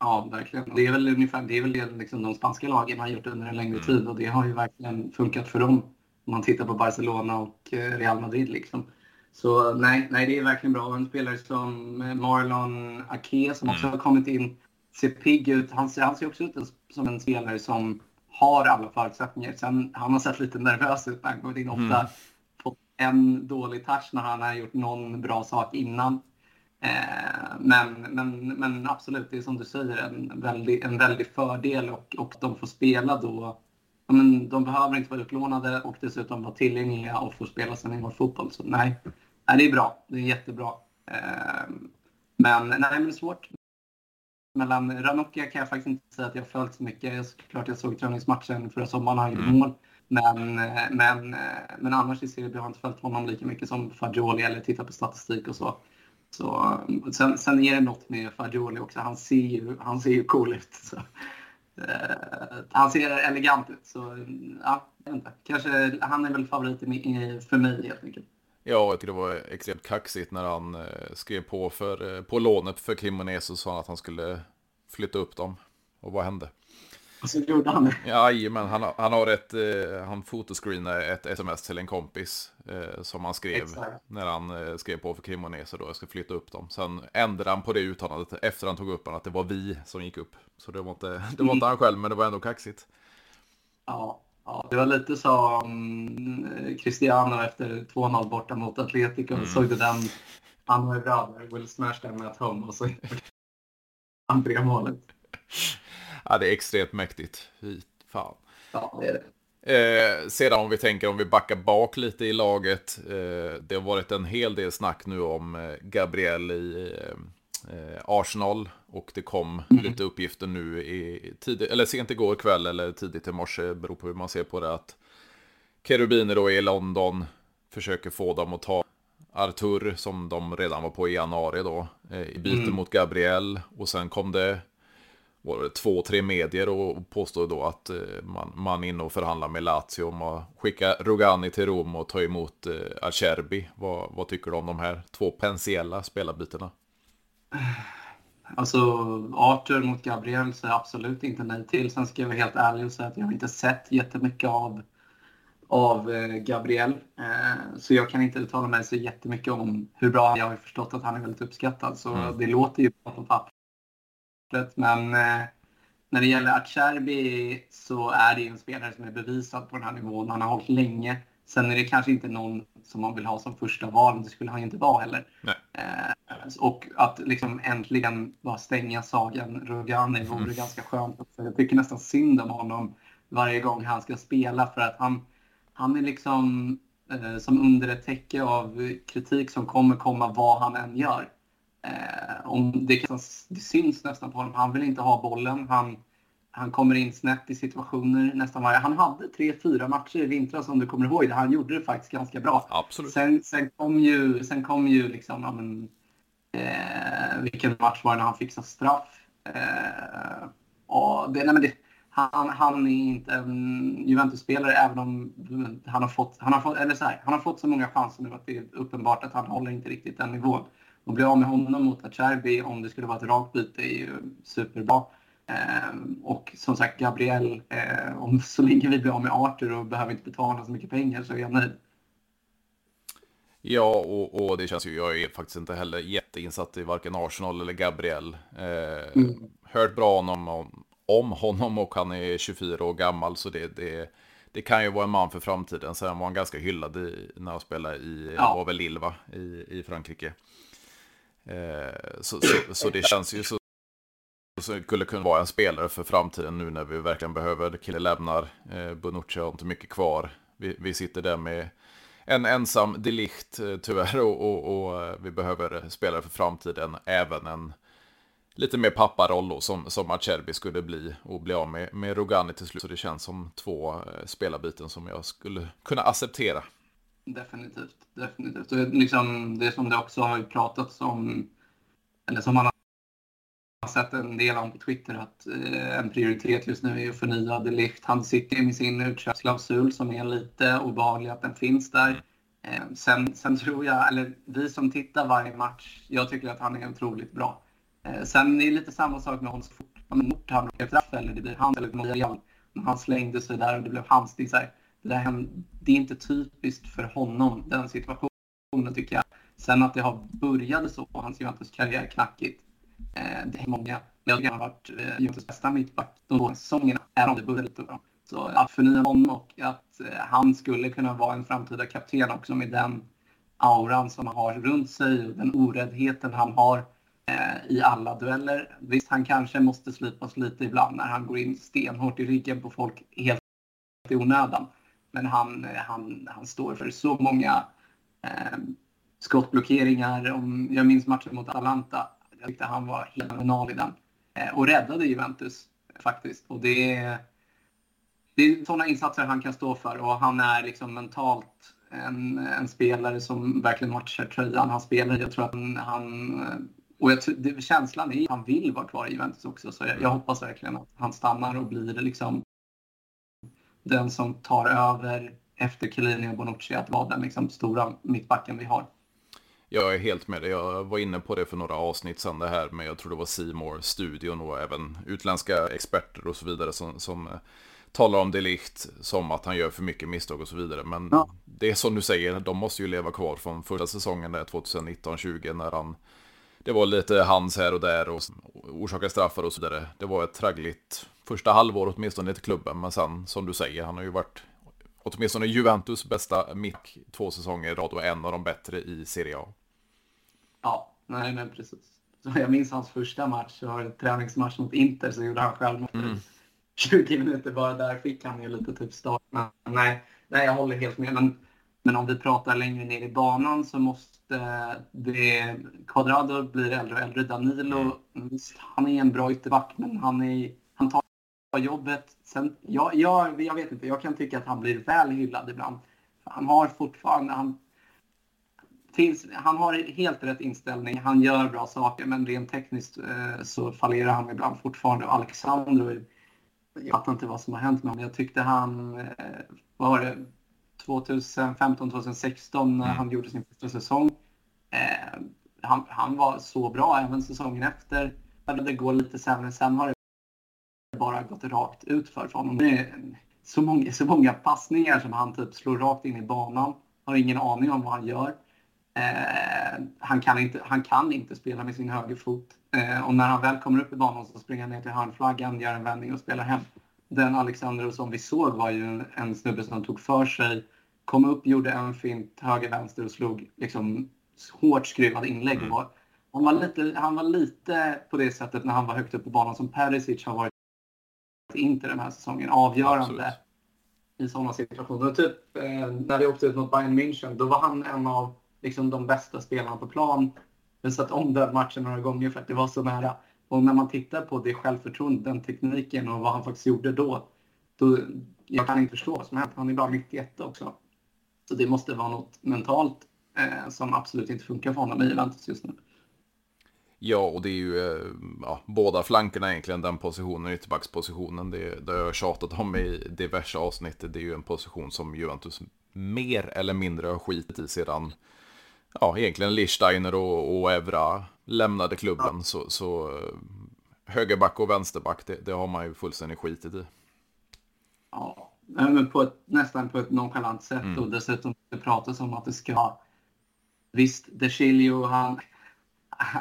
Speaker 2: Ja, verkligen. Det är väl ungefär det, är väl det liksom de spanska lagen har gjort under en längre mm. tid och det har ju verkligen funkat för dem. Om man tittar på Barcelona och eh, Real Madrid liksom. Så nej, nej, det är verkligen bra. En spelare som Marlon Ake som också mm. har kommit in ser pigg ut. Han ser, han ser också ut som en spelare som har alla förutsättningar. Sen, han har sett lite nervös ut när han kommit in ofta. Mm en dålig touch när han har gjort någon bra sak innan. Eh, men, men, men absolut, det är som du säger en väldig, en väldig fördel och, och de får spela då. Men de behöver inte vara utlånade och dessutom vara tillgängliga och få spela seniorfotboll. Så nej, nej, det är bra. Det är jättebra. Eh, men nej, men det är svårt. Mellan Ranocchia kan jag faktiskt inte säga att jag följt så mycket. Klart jag såg träningsmatchen förra sommaren, han gjorde mm. mål. Men, men, men annars i Serie B har jag inte följt honom lika mycket som Fagioli eller tittat på statistik och så. Så, sen, sen är det något med Fagioli också. Han ser ju, han ser ju cool ut. Så. Uh, han ser elegant ut. Så ja, jag vet inte. Kanske, han är väl favorit för mig helt enkelt.
Speaker 1: Ja, jag tycker det var extremt kaxigt när han eh, skrev på, för, eh, på lånet för Cremonese och sa att han skulle flytta upp dem. Och vad hände?
Speaker 2: Och så gjorde han det?
Speaker 1: Jajamän, han, han har ett, eh, han fotoscreenade ett sms till en kompis eh, som han skrev Exakt. när han eh, skrev på för Cremonese då, jag ska flytta upp dem. Sen ändrade han på det uttalandet efter han tog upp den att det var vi som gick upp. Så det var inte, det var inte han själv, men det var ändå kaxigt.
Speaker 2: Ja, ja det var lite som mm, Cristiano efter 2-0 borta mot Atletico. Mm. Såg du den? Han var ju bra Will smash them at home och så han målet.
Speaker 1: Ja, det är extremt mäktigt. Fy fan.
Speaker 2: Ja, det är det.
Speaker 1: Eh, sedan om vi tänker om vi backar bak lite i laget. Eh, det har varit en hel del snack nu om eh, Gabriel i eh, Arsenal. Och det kom mm. lite uppgifter nu i tidigt, eller sent igår kväll eller tidigt i morse, beror på hur man ser på det. Att Kerubiner då i London, försöker få dem att ta Artur som de redan var på i januari då. Eh, I byte mm. mot Gabriel. Och sen kom det var det, två, tre medier och påstår då att eh, man, man är inne och förhandlar med Lazio om att skicka Rogani till Rom och ta emot eh, Acerbi. Vad, vad tycker du om de här två potentiella spelarbytena?
Speaker 2: Alltså Arthur mot Gabriel jag absolut inte nej till. Sen ska jag vara helt ärlig och säga att jag har inte sett jättemycket av, av eh, Gabriel. så jag kan inte uttala mig så jättemycket om hur bra jag har förstått att han är väldigt uppskattad. Så mm. det låter ju på papper men eh, när det gäller Acerbi så är det en spelare som är bevisad på den här nivån. Han har hållit länge. Sen är det kanske inte någon som man vill ha som första val. Det skulle han inte vara heller. Eh, och att liksom äntligen bara stänga sagan Rogani vore mm. ganska skönt. Också. Jag tycker nästan synd om honom varje gång han ska spela för att han, han är liksom eh, som under ett täcke av kritik som kommer komma vad han än gör. Eh, om det, det syns nästan på honom. Han vill inte ha bollen. Han, han kommer in snett i situationer nästan varje... Han hade tre, fyra matcher i vintras om du kommer ihåg det. Han gjorde det faktiskt ganska bra.
Speaker 1: Absolut.
Speaker 2: Sen, sen kom ju, sen kom ju liksom, ja, men, eh, vilken match var det när han fixade straff? Eh, och det, nej, men det, han, han är inte en Juventus-spelare även om han har fått, han har fått, eller så här, han har fått så många chanser nu att det är uppenbart att han håller inte riktigt den nivån. Att bli av med honom mot Acerbi om det skulle vara ett rakt byte är ju superbra. Eh, och som sagt, Gabriel, eh, om så länge vi blir av med Arthur och behöver inte betala så mycket pengar så är jag nöjd.
Speaker 1: Ja, och, och, det känns ju, jag är faktiskt inte heller jätteinsatt i varken Arsenal eller Gabriel. Eh, mm. Hört bra om, om, om honom och han är 24 år gammal så det, det, det kan ju vara en man för framtiden. Sen var han ganska hyllad i, när han spelade i, ja. var väl Lille i, i Frankrike. Eh, så, så, så, det känns ju så så skulle kunna vara en spelare för framtiden nu när vi verkligen behöver. Kille lämnar, eh, Bonucci har inte mycket kvar. Vi, vi sitter där med en ensam delikt eh, tyvärr och, och, och, eh, vi behöver spelare för framtiden. Även en lite mer papparoll då, som, som Acerbi skulle bli och bli av med, med Rogani till slut. Så det känns som två eh, spelarbyten som jag skulle kunna acceptera.
Speaker 2: Definitivt. definitivt. Och liksom, det som det också har pratats om, eller som man har sett en del om på Twitter, att eh, en prioritet just nu är att förnya De Ligt. Han sitter med sin utköpsklausul som är lite obehaglig att den finns där. Eh, sen, sen tror jag, eller vi som tittar varje match, jag tycker att han är otroligt bra. Eh, sen är det lite samma sak med honom så fort han blev straff eller det blir han eller Real. Han slängde sig där och det blev hans. Det det, där, det är inte typiskt för honom, den situationen tycker jag. Sen att det har börjat så på hans Juventus-karriär knackigt, eh, det är många. Jag tycker han har varit eh, Juventus bästa mittback de två säsongerna, även om det började lite bra. Så att förnya honom och att eh, han skulle kunna vara en framtida kapten också med den auran som han har runt sig och den oräddheten han har eh, i alla dueller. Visst, han kanske måste slipas lite ibland när han går in stenhårt i ryggen på folk helt i onödan. Men han, eh, han, han står för så många eh, skottblockeringar. Om jag minns matchen mot Atalanta. Jag tyckte han var helt fenomenal i den. Eh, och räddade Juventus faktiskt. Och det är, det är sådana insatser han kan stå för och han är liksom mentalt en, en spelare som verkligen matchar tröjan han spelar. Jag tror att han, han och jag, det, känslan är att han vill vara kvar i Juventus också. Så jag, jag hoppas verkligen att han stannar och blir liksom den som tar över efter Chiellini och Bonucci att vara den liksom stora mittbacken vi har.
Speaker 1: Jag är helt med dig. Jag var inne på det för några avsnitt sedan det här med, jag tror det var Seymour studion och även utländska experter och så vidare som, som eh, talar om Delicht som att han gör för mycket misstag och så vidare. Men ja. det är som du säger, de måste ju leva kvar från förra säsongen där 2019-20 när han det var lite hands här och där och orsakade straffar och så vidare. Det var ett traggligt första halvår åtminstone till klubben. Men sen, som du säger, han har ju varit åtminstone Juventus bästa mick två säsonger i rad och en av de bättre i Serie A.
Speaker 2: Ja, nej men precis. Så jag minns hans första match, var en träningsmatch mot Inter, så gjorde han själv mm. 20 minuter bara där fick han ju lite typ start. Men nej, nej, jag håller helt med. Men, men om vi pratar längre ner i banan så måste det... Quadrado blir äldre och äldre. Danilo, mm. visst, han är en bra ytterback, men han, är, han tar jobbet. Sen, jag, jag, jag vet inte, jag kan tycka att han blir väl hyllad ibland. Han har fortfarande... Han, finns, han har helt rätt inställning, han gör bra saker, men rent tekniskt eh, så fallerar han ibland fortfarande. Alexandro, jag fattar inte vad som har hänt med honom. Jag tyckte han, eh, var det, 2015-2016 när mm. han gjorde sin första säsong. Eh, han, han, var så bra även säsongen efter. Det går lite sämre. Sen har det bara gått rakt ut för honom. Det är så många, så många passningar som han typ slår rakt in i banan. Har ingen aning om vad han gör. Eh, han, kan inte, han kan inte spela med sin högerfot. Eh, och när han väl kommer upp i banan så springer han ner till hörnflaggan, gör en vändning och spelar hem. Den Alexander som vi såg var ju en, en snubbe som tog för sig, kom upp, gjorde en fint höger-vänster och slog liksom hårt skruvad inlägg. Mm. Han, var lite, han var lite på det sättet när han var högt upp på banan som Perisic har varit inte den här säsongen. Avgörande Absolut. i sådana situationer. Typ eh, när vi åkte ut mot Bayern München, då var han en av liksom, de bästa spelarna på plan. Vi sett om den matchen några gånger för att det var så nära. Och när man tittar på det självförtroendet, den tekniken och vad han faktiskt gjorde då. då jag kan inte förstå vad som hänt. Han är bara 91 också. Så det måste vara något mentalt som absolut inte funkar för honom i Juventus just nu.
Speaker 1: Ja, och det är ju eh, ja, båda flankerna egentligen, den positionen, ytterbackspositionen. Det, det har jag tjatat om i diverse avsnitt. Det är ju en position som Juventus mer eller mindre har skitit i sedan, ja, egentligen Lichsteiner och, och Evra lämnade klubben. Ja. Så, så eh, högerback och vänsterback, det, det har man ju fullständigt skitit i.
Speaker 2: Ja, men på ett, nästan på ett nonchalant sätt mm. och dessutom det pratas om att det ska... Visst, De Chilio, han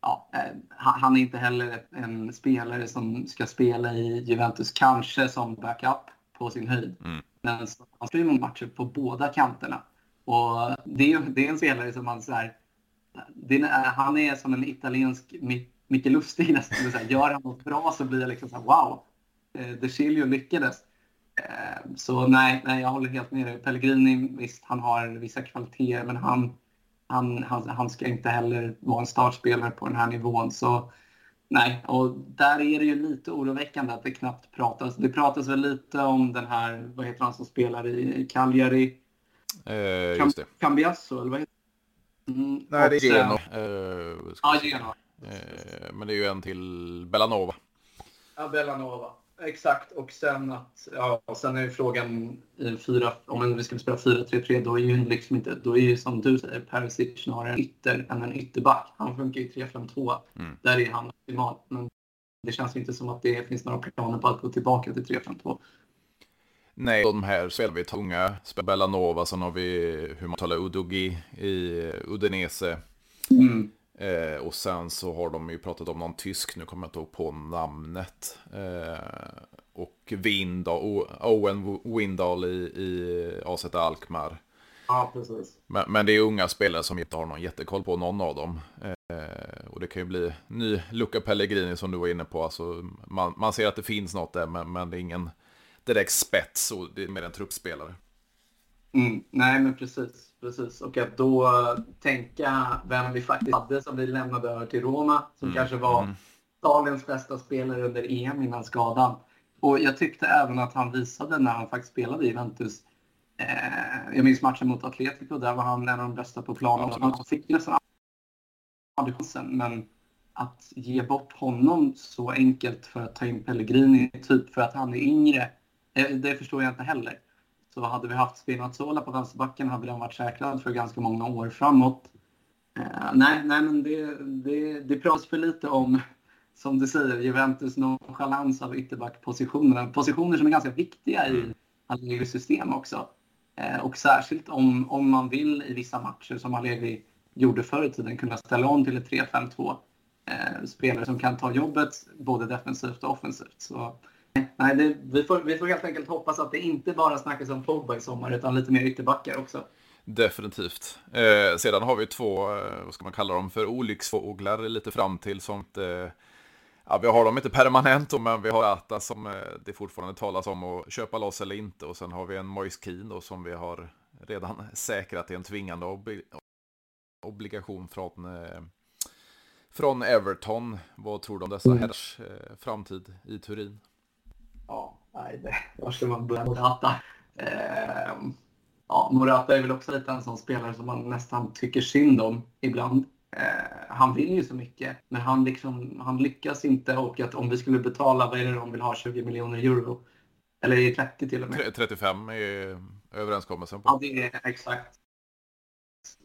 Speaker 2: ja, eh, han är inte heller en spelare som ska spela i Juventus, kanske som backup på sin höjd. Mm. Men han spelar matcher på båda kanterna. Och det är, det är en spelare som man så här, är, han är som en italiensk Micke Lustig nästan. Så här, gör han något bra så blir det liksom så här, wow, eh, De Chilio lyckades. Eh, så nej, nej, jag håller helt med dig. Pellegrini, visst, han har vissa kvaliteter, men han han, han, han ska inte heller vara en startspelare på den här nivån. Så nej, och där är det ju lite oroväckande att det knappt pratas. Det pratas väl lite om den här, vad heter han som spelar i Cagliari?
Speaker 1: Eh, just det.
Speaker 2: Cambiasso, eller vad heter
Speaker 1: mm, Nej, det är Geno. Eh, ja, Geno. Eh, men det är ju en till Bellanova.
Speaker 2: Ja, Bellanova. Exakt, och sen att, ja, sen är ju frågan fyra, om vi skulle spela 4-3-3, då är ju liksom inte, då är ju som du säger Perisic snarare en ytter än en ytterback. Han funkar ju 3-5-2, mm. där är han optimal. Men det känns inte som att det finns några planer på att gå tillbaka till 3-5-2.
Speaker 1: Nej, de här spelar vi tunga. Bellanova, sen har vi hur man talar Udogi i Udinese. Mm. Eh, och sen så har de ju pratat om någon tysk, nu kommer jag inte ihåg på namnet. Eh, och Windahl, Owen Windahl i, i AZ Alkmaar.
Speaker 2: Ja, precis.
Speaker 1: Men, men, det är unga spelare som inte har någon jättekoll på någon av dem. Eh, och det kan ju bli ny Luca Pellegrini som du var inne på. Alltså, man, man ser att det finns något där, men, men det är ingen direkt spets och det är mer en truppspelare.
Speaker 2: Mm, nej, men precis, precis. Och att då tänka vem vi faktiskt hade som vi lämnade över till Roma, som mm. kanske var mm. Italiens bästa spelare under EM innan skadan. Och jag tyckte även att han visade när han faktiskt spelade i Juventus. Eh, jag minns matchen mot Atletico, där var han en av de bästa på planen. Han fick nästan aldrig chansen, men att ge bort honom så enkelt för att ta in Pellegrini, typ för att han är yngre, eh, det förstår jag inte heller. Så hade vi haft Spinazzola på vänsterbacken hade den varit säkrad för ganska många år framåt. Eh, nej, nej, men det, det, det pratas för lite om som du säger, Juventus nonchalans av ytterbackpositionerna. Positioner som är ganska viktiga i Allegris system också. Eh, och särskilt om, om man vill i vissa matcher, som Allegri gjorde förr i tiden, kunna ställa om till ett 3-5-2. Eh, spelare som kan ta jobbet både defensivt och offensivt. Så, nej, det, vi, får, vi får helt enkelt hoppas att det inte bara snackas om Pogba i sommar, utan lite mer ytterbackar också.
Speaker 1: Definitivt. Eh, sedan har vi två, eh, vad ska man kalla dem för, olycksfåglar lite fram till som inte Ja, vi har dem inte permanent, men vi har Ata som eh, det fortfarande talas om att köpa loss eller inte. Och sen har vi en Moise Keane då, som vi har redan säkrat i en tvingande ob obligation från, eh, från Everton. Vad tror du om dessa mm. herrs eh, framtid i Turin?
Speaker 2: Ja, nej, det, var ska man börja Morata? Eh, ja, Morata är väl också lite en sån spelare som man nästan tycker synd om ibland. Eh, han vill ju så mycket, men han, liksom, han lyckas inte. Och att om vi skulle betala, vad är det de vill ha, 20 miljoner euro? Eller 30 till och med.
Speaker 1: 35 är överenskommelsen. På.
Speaker 2: Ja, det är exakt.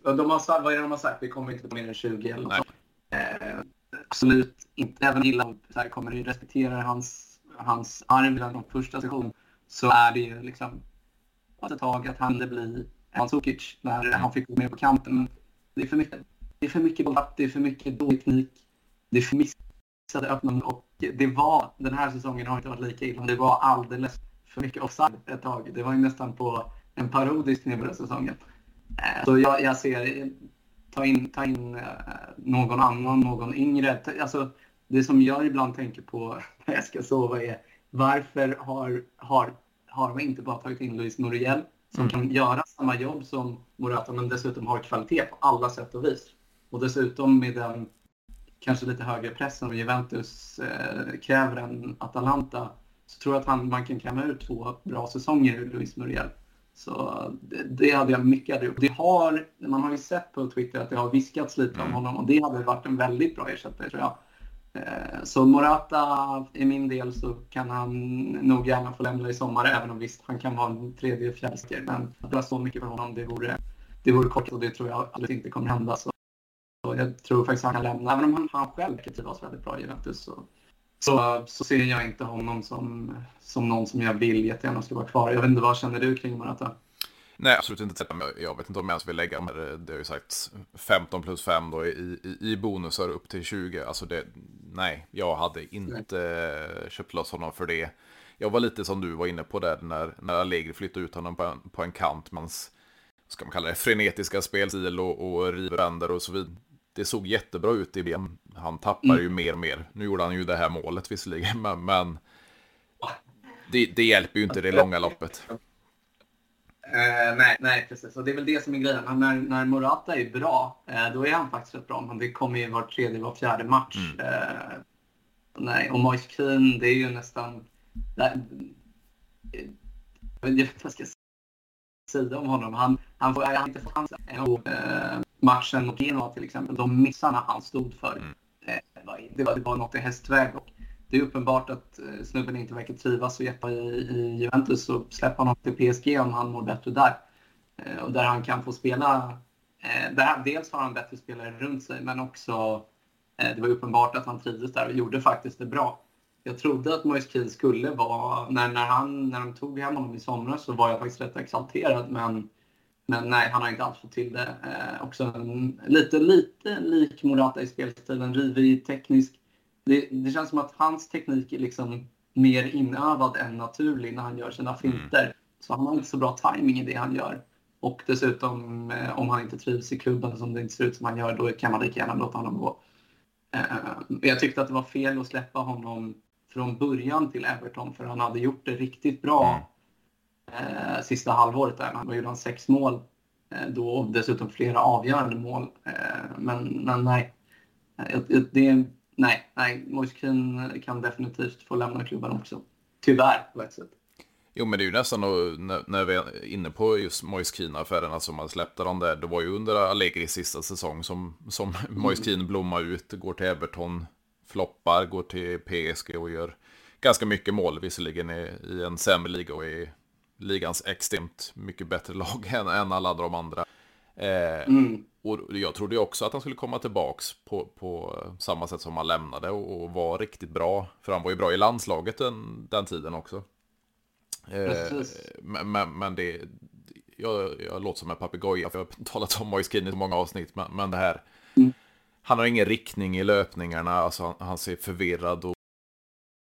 Speaker 2: De har sagt, vad är det de har sagt? Vi kommer inte på mer än 20 eller något eh, Absolut inte. Även här, kommer du respektera hans, hans arv i den första sessionen så är det ju liksom ett tag att han blir Mandzukic när han fick gå med på kanten. Men det är för mycket det är för mycket bollapp, det är för mycket dålig teknik, det är för missade öppnanden och det var, den här säsongen har inte varit lika illa, det var alldeles för mycket offside ett tag. Det var ju nästan på en parodisk nivå den säsongen. Eh, så jag, jag, ser, ta in, ta in eh, någon annan, någon yngre. Alltså, det som jag ibland tänker på när jag ska sova är varför har, har, har vi inte bara tagit in Luis Noriel som mm. kan göra samma jobb som Morata men dessutom har kvalitet på alla sätt och vis. Och dessutom med den kanske lite högre pressen som Juventus eh, kräver än Atalanta så tror jag att han, man kan kräma ut två bra säsonger ur Luis Muriel. Så det, det hade jag mycket hade det har, Man har ju sett på Twitter att det har viskats lite om mm. honom och det hade varit en väldigt bra ersättare tror jag. Så Morata, i min del så kan han nog gärna få lämna i sommar, även om visst, han kan vara en tredje, fjärde Men att göra så mycket för honom, det vore, det vore kort och det tror jag alldeles inte kommer hända. Så jag tror faktiskt han kan lämna, även om han, han själv kan trivas väldigt bra i Juventus. Så, så, så ser jag inte honom som, som någon som jag vill jättegärna ska vara kvar. Jag vet inte, vad känner du kring Morata?
Speaker 1: Nej, absolut inte. Jag vet inte om jag ens vill lägga de det har ju sagt 15 plus 5 då i, i, i bonusar upp till 20. Alltså det, nej, jag hade inte nej. köpt loss honom för det. Jag var lite som du var inne på där när, när Allegri flyttade ut honom på en, på en kant. Mans, ska man kalla det, frenetiska spelstil och, och river och så vidare det såg jättebra ut i VM. Han tappar mm. ju mer och mer. Nu gjorde han ju det här målet visserligen, men, men det, det, hjälper ju inte det långa loppet.
Speaker 2: Uh, nej, nej, precis. Och det är väl det som är grejen. När, när Morata är bra, uh, då är han faktiskt rätt bra. Men det kommer ju var tredje, var fjärde match. Mm. Uh, nej, och Moise Keane, det är ju nästan... Jag vet inte vad jag ska säga om honom. Han, han får han inte chansen matchen mot Genoa till exempel, de missarna han stod för. Mm. Eh, det, var, det var något i hästväg. Och det är uppenbart att eh, snubben inte verkar trivas så hjälpa i, Juventus. Så släpp honom till PSG om han mår bättre där. Eh, och där han kan få spela. Eh, där, dels har han bättre spelare runt sig, men också det var uppenbart att han trivdes där och gjorde faktiskt det bra. Jag trodde att Moise Keane skulle vara, när, när, han, när de tog hem honom i somras så var jag faktiskt rätt exalterad. Men men nej, han har inte alls fått till det. Också en, lite, lite lik Morata i spelstilen, rivig, teknisk. Det, det, känns som att hans teknik är liksom mer inövad än naturlig när han gör sina finter. Mm. Så han har inte så bra timing i det han gör. Och dessutom eh, om han inte trivs i klubben som det inte ser ut som han gör, då kan man lika gärna låta honom gå. Eh, jag tyckte att det var fel att släppa honom från början till Everton för han hade gjort det riktigt bra mm. sista halvåret där. Han gjorde han sex mål då och dessutom flera avgörande mål. Men, men nej, det, nej, nej, Moise Kean eh, kan definitivt få lämna klubban också. Tyvärr på ett sätt.
Speaker 1: Jo, men det är ju nästan när, när vi är inne på just Moise Kean-affärerna alltså som man släppte dem där. Det var ju under Allegris sista säsong som, som mm. Moise Kean blommar ut, går till Everton, floppar, går till PSG och gör ganska mycket mål, visserligen i, i en sämre liga och i ligans extremt mycket bättre lag än, än alla de andra. Eh, mm. Och jag trodde också att han skulle komma tillbaks på, på samma sätt som han lämnade och, och var riktigt bra. För han var ju bra i landslaget den, den tiden också. Eh, men, men det, jag, jag låter som en papegoja för jag har talat om Moise i så många avsnitt. Men, men det här, mm. han har ingen riktning i löpningarna, alltså han, han ser förvirrad och,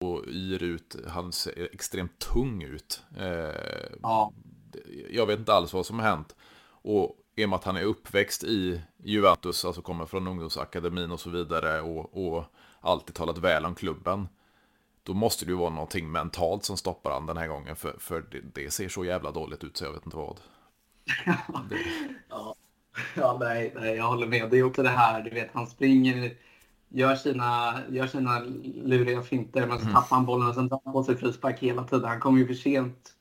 Speaker 1: och yr ut. Han ser extremt tung ut. Eh, ja. Jag vet inte alls vad som har hänt. Och i och med att han är uppväxt i Juventus, alltså kommer från ungdomsakademin och så vidare och, och alltid talat väl om klubben. Då måste det ju vara någonting mentalt som stoppar han den här gången, för, för det, det ser så jävla dåligt ut så jag vet inte vad.
Speaker 2: det... ja. ja, nej, nej, jag håller med. Det är också det här, du vet, han springer, gör sina, gör sina luriga finter, men så mm. tappar han bollen och sen drar han på sig frispark hela tiden. Han kommer ju för sent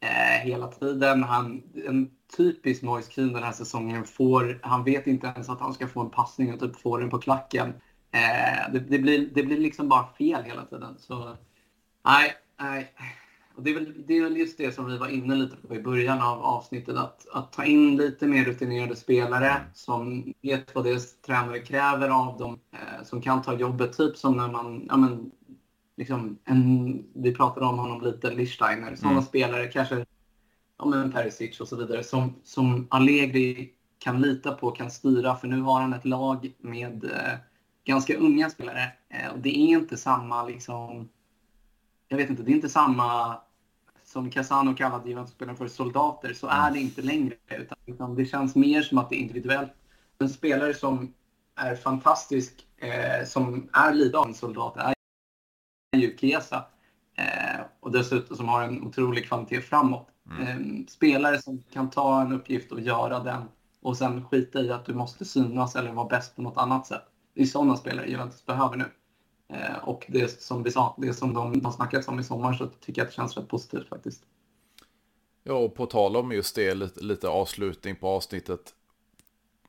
Speaker 2: eh, hela tiden. Han, en typisk Moise Keane den här säsongen. Får, han vet inte ens att han ska få en passning och typ får den på klacken. Eh, det, det, blir, det blir liksom bara fel hela tiden. Så nej, nej. Och det, är väl, det är väl just det som vi var inne lite på i början av avsnittet. Att, att ta in lite mer rutinerade spelare som vet vad deras tränare kräver av dem. Eh, som kan ta jobbet. Typ som när man, ja men, liksom en, vi pratade om honom lite, Lichsteiner. Sådana mm. spelare, kanske ja, men Perisic och så vidare, som, som Allegri kan lita på, kan styra. För nu har han ett lag med eh, ganska unga spelare. Eh, och det är inte samma, liksom, jag vet inte, det är inte samma som Casano kallade Juventus-spelarna för soldater, så är det inte längre. Utan, utan, det känns mer som att det är individuellt. En spelare som är fantastisk, eh, som är lite av en soldat, är ju Chiesa. Eh, och dessutom som har en otrolig kvalitet framåt. Mm. Eh, spelare som kan ta en uppgift och göra den och sen skita i att du måste synas eller vara bäst på något annat sätt. Det är sådana spelare Juventus behöver nu. Eh, och det som vi sa, det som de har snackat om i sommar så tycker jag att det känns rätt positivt faktiskt.
Speaker 1: Ja, och på tal om just det, lite, lite avslutning på avsnittet.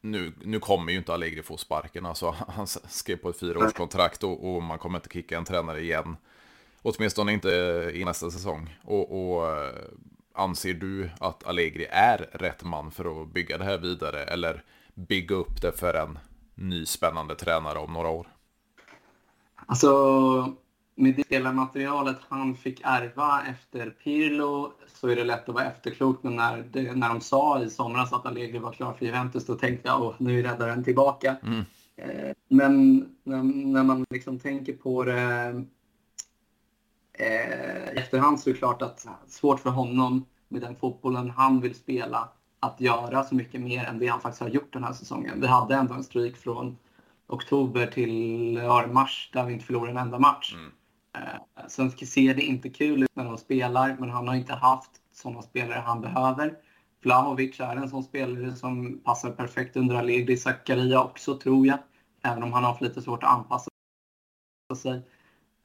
Speaker 1: Nu, nu kommer ju inte Allegri få sparken, alltså han skrev på ett fyraårskontrakt och, och man kommer inte kicka en tränare igen. Åtminstone inte eh, i nästa säsong. Och, och eh, anser du att Allegri är rätt man för att bygga det här vidare eller bygga upp det för en ny spännande tränare om några år?
Speaker 2: Alltså, med det spelarmaterialet han fick ärva efter Pirlo så är det lätt att vara efterklok. Men när, det, när de sa i somras att Allegri var klar för Juventus då tänkte jag att nu är räddaren tillbaka. Mm. Eh, men när, när, man liksom tänker på det eh, efterhand så är det klart att svårt för honom med den fotbollen han vill spela att göra så mycket mer än det han faktiskt har gjort den här säsongen. Vi hade ändå en stryk från oktober till ja, mars där vi inte förlorade en enda match. Mm. Eh, sen ser det inte kul ut när de spelar, men han har inte haft sådana spelare han behöver. Vlahovic är en sån spelare som passar perfekt under Allegri. Zakaria också, tror jag. Även om han har haft lite svårt att anpassa sig.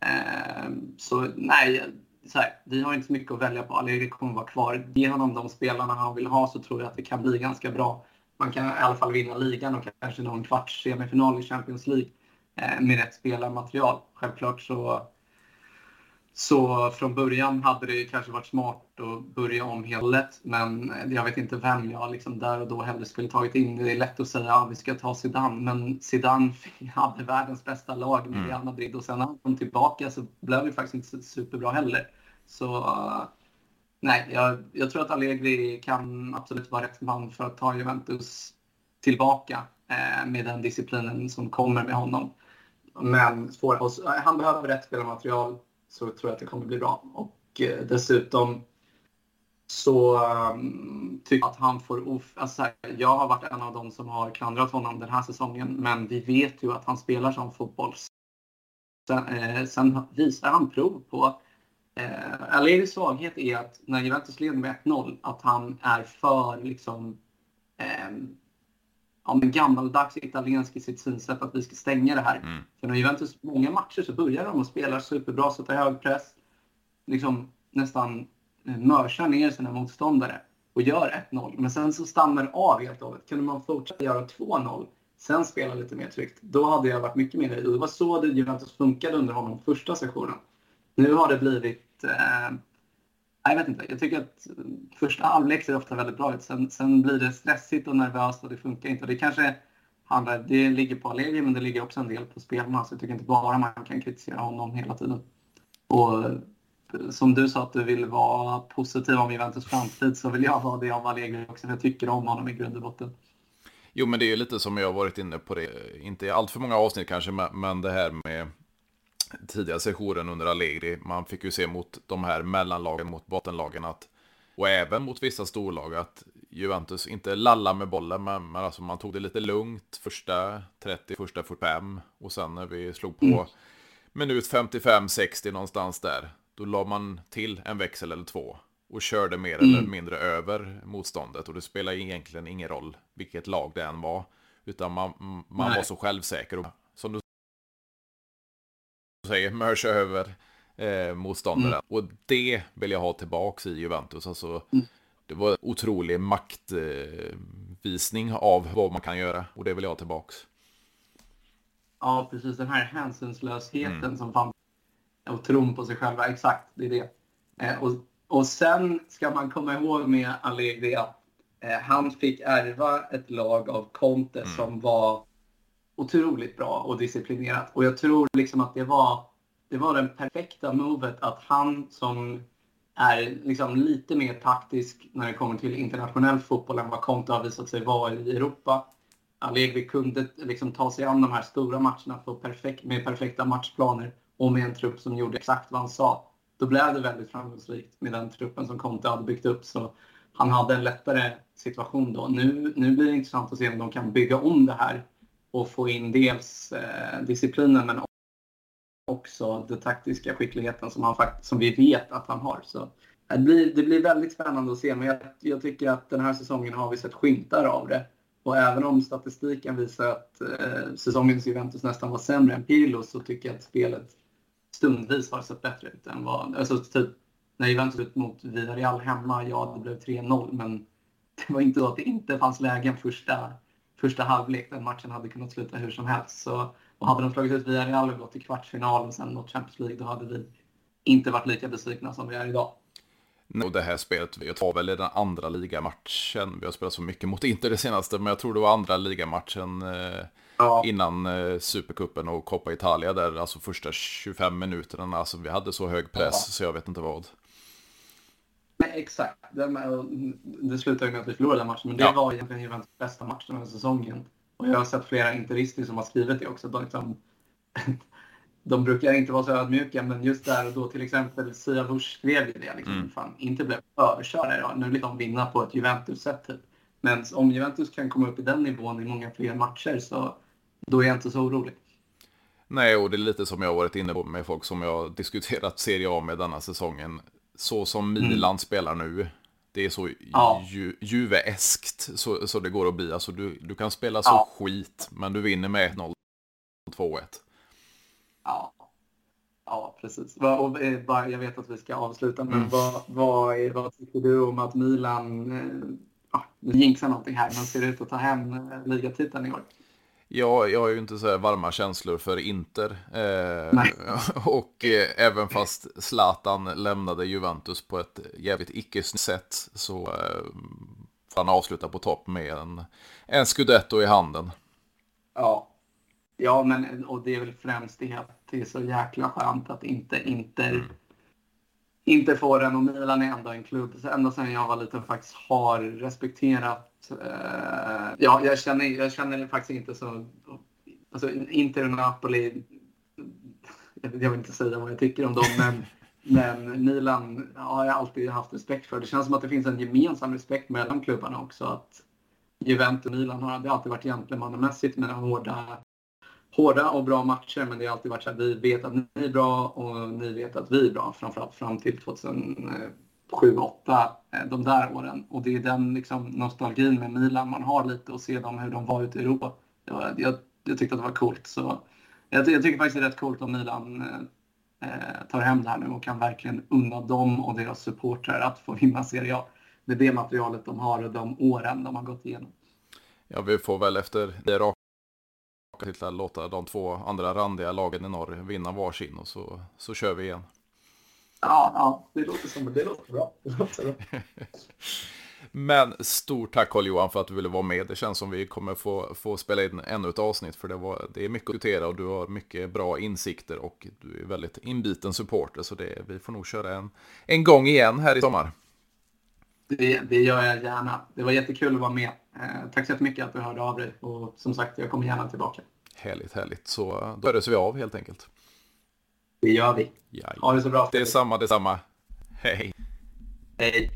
Speaker 2: Eh, så nej, så här, vi har inte så mycket att välja på. Allegri kommer vara kvar. Ge honom de spelarna han vill ha så tror jag att det kan bli ganska bra. Man kan i alla fall vinna ligan och kanske någon kvarts semifinal i Champions League eh, med rätt spelarmaterial. Självklart så så från början hade det kanske varit smart att börja om helt men jag vet inte vem jag liksom där och då hellre skulle tagit in. Det är lätt att säga att ja, vi ska ta Zidane, men Zidane hade världens bästa lag med mm. Real Madrid och sen när han kom tillbaka så blev det faktiskt inte superbra heller. Så uh, nej, jag, jag, tror att Allegri kan absolut vara rätt man för att ta Juventus tillbaka eh, med den disciplinen som kommer med honom. Men svår, han behöver rätt spelarmaterial så tror jag att det kommer bli bra. Och eh, dessutom så um, tycker att han får... Of alltså här, jag har varit en av dem som har klandrat honom den här säsongen, men vi vet ju att han spelar som fotboll. Sen, eh, sen visar han prov på... Eh, Allegris svaghet är att när Juventus leder med 1-0, att han är för liksom... Eh, ja, men gammaldags italiensk i sitt synsätt att vi ska stänga det här. Mm. För när Juventus många matcher så börjar de och spelar superbra, sätter hög press. Liksom nästan eh, mörsar ner sina motståndare och gör 1-0. Men sen så stannar det av helt och hållet. Kunde man fortsätta göra 2-0, sen spela lite mer tryggt, då hade jag varit mycket mer i. Det var så det Juventus funkade under honom första sessionen. Nu har det blivit... Eh, jag vet inte. Jag tycker att eh, första halvlek ser ofta väldigt bra ut. Sen, sen blir det stressigt och nervöst och det funkar inte. Och det kanske handlar, det ligger på Allegri men det ligger också en del på spelarna. Så jag tycker inte bara man kan kritisera honom hela tiden. Och eh, som du sa att du vill vara positiv om Juventus framtid så vill jag vara det om Allegri också. Jag tycker om honom i grund och botten.
Speaker 1: Jo, men det är ju lite som jag har varit inne på det, inte i allt för många avsnitt kanske, men det här med tidiga sessionen under Allegri. Man fick ju se mot de här mellanlagen, mot bottenlagen, att, och även mot vissa storlag, att Juventus inte lalla med bollen, men, men alltså man tog det lite lugnt första 30, första 45 och sen när vi slog på mm. minut 55-60 någonstans där, då la man till en växel eller två och körde mer mm. eller mindre över motståndet. Och det spelar egentligen ingen roll vilket lag det än var. Utan man, man var så självsäker. Och säger, mörsa över eh, motståndaren. Mm. Och det vill jag ha tillbaka i Juventus. Alltså, mm. Det var otrolig maktvisning eh, av vad man kan göra. Och det vill jag ha tillbaka.
Speaker 2: Ja, precis. Den här hänsynslösheten mm. som fanns och tron på sig själva. Exakt, det är det. Eh, och, och sen ska man komma ihåg med Allegri att eh, han fick ärva ett lag av Conte mm. som var otroligt bra och disciplinerat. Och jag tror liksom att det var, det var den perfekta movet att han som är liksom lite mer taktisk när det kommer till internationell fotboll än vad Conte har visat sig vara i Europa. Allegri kunde liksom ta sig an de här stora matcherna på perfekt, med perfekta matchplaner och med en trupp som gjorde exakt vad han sa. Då blev det väldigt framgångsrikt med den truppen som Conte hade byggt upp. Så han hade en lättare situation då. Nu, nu blir det intressant att se om de kan bygga om det här och få in dels eh, disciplinen men också den taktiska skickligheten som, han fakt som vi vet att han har. Så eh, det blir, det blir väldigt spännande att se men jag, jag tycker att den här säsongen har vi sett skymtar av det. Och även om statistiken visar att eh, säsongens Juventus nästan var sämre än Pirlo så tycker jag att spelet stundvis har sett bättre ut än vad... Alltså typ när Juventus ut mot Villarreal hemma, ja det blev 3-0 men det var inte så att det inte fanns lägen första, första halvlek. Den matchen hade kunnat sluta hur som helst. Så, och hade de slagit ut Villarreal och gått till kvartsfinal och sen nått Champions League då hade vi inte varit lika besvikna som vi är idag.
Speaker 1: Och det här spelet, vi tar väl i den andra ligamatchen. Vi har spelat så mycket mot Inter det senaste, men jag tror det var andra ligamatchen eh, ja. innan eh, Supercupen och Coppa Italia där, alltså första 25 minuterna. Alltså vi hade så hög press ja. så jag vet inte vad.
Speaker 2: Nej, exakt. Det, slutade med att vi förlorade den matchen, men det ja. var egentligen Juventus bästa match den här säsongen. Och jag har sett flera interister som har skrivit det också. De, liksom, de brukar inte vara så ödmjuka, men just där och då till exempel Siavush skrev ju det. Liksom, mm. fan, inte blev överkörda idag. Nu vill de vinna på ett Juventus-sätt. Typ. Men om Juventus kan komma upp i den nivån i många fler matcher så då är jag inte så orolig.
Speaker 1: Nej, och det är lite som jag har varit inne på med folk som jag diskuterat Serie A med denna säsongen. Så som Milan mm. spelar nu, det är så ja. ju, juveeskt så, så det går att bli. Alltså du, du kan spela så ja. skit, men du vinner med 1-0, 2-1.
Speaker 2: Ja. Ja, precis. Och, eh, jag vet att vi ska avsluta, men mm. vad, vad, vad tycker du om att Milan, eh, ja, nu jinxar någonting här, men ser ut att ta hem eh, ligatiteln i år?
Speaker 1: Ja, jag har ju inte så här varma känslor för Inter. Eh, och eh, även fast Zlatan lämnade Juventus på ett jävligt icke-sätt så eh, får han avsluta på topp med en, en scudetto i handen.
Speaker 2: Ja, ja men och det är väl främst det att det är så jäkla skönt att inte Inter mm inte får den och Milan är ändå en klubb, ända sedan jag var liten faktiskt har respekterat Eh, ja, jag känner, jag känner faktiskt inte så... Alltså, Inter och Napoli... Jag vill inte säga vad jag tycker om dem, men Men Milan har jag alltid haft respekt för. Det känns som att det finns en gemensam respekt mellan klubbarna också. Att Juventus och Milan har alltid varit gentlemannamässigt med hårda, hårda och bra matcher. Men det har alltid varit så att vi vet att ni är bra och ni vet att vi är bra. Framförallt fram till 2007, 2008, eh, de där åren. Och det är den liksom, nostalgin med Milan man har lite och se dem hur de var ute i Europa. Jag, jag, jag tyckte att det var coolt. Så jag, jag tycker faktiskt det är rätt coolt om Milan eh, eh, tar hem det här nu och kan verkligen unna dem och deras supportrar att få vinna Serie A. Med det materialet de har och de åren de har gått igenom.
Speaker 1: Ja, vi får väl efter det raka titlar låta de två andra randiga lagen i norr vinna varsin och så, så kör vi igen.
Speaker 2: Ja, ja det, låter som, det låter bra. Det låter bra.
Speaker 1: Men stort tack Carl-Johan för att du ville vara med. Det känns som vi kommer få, få spela in ännu ett avsnitt för det, var, det är mycket att diskutera och du har mycket bra insikter och du är väldigt inbiten supporter så det, vi får nog köra en, en gång igen här i sommar.
Speaker 2: Det, det gör jag gärna. Det var jättekul att vara med. Eh, tack så jättemycket att du hörde av dig och som sagt, jag kommer gärna tillbaka.
Speaker 1: Härligt, härligt. Så då hörs vi av helt enkelt.
Speaker 2: Det gör vi.
Speaker 1: Jaj.
Speaker 2: Ha det så bra.
Speaker 1: Det är samma, det är samma. Hej.
Speaker 2: Hej.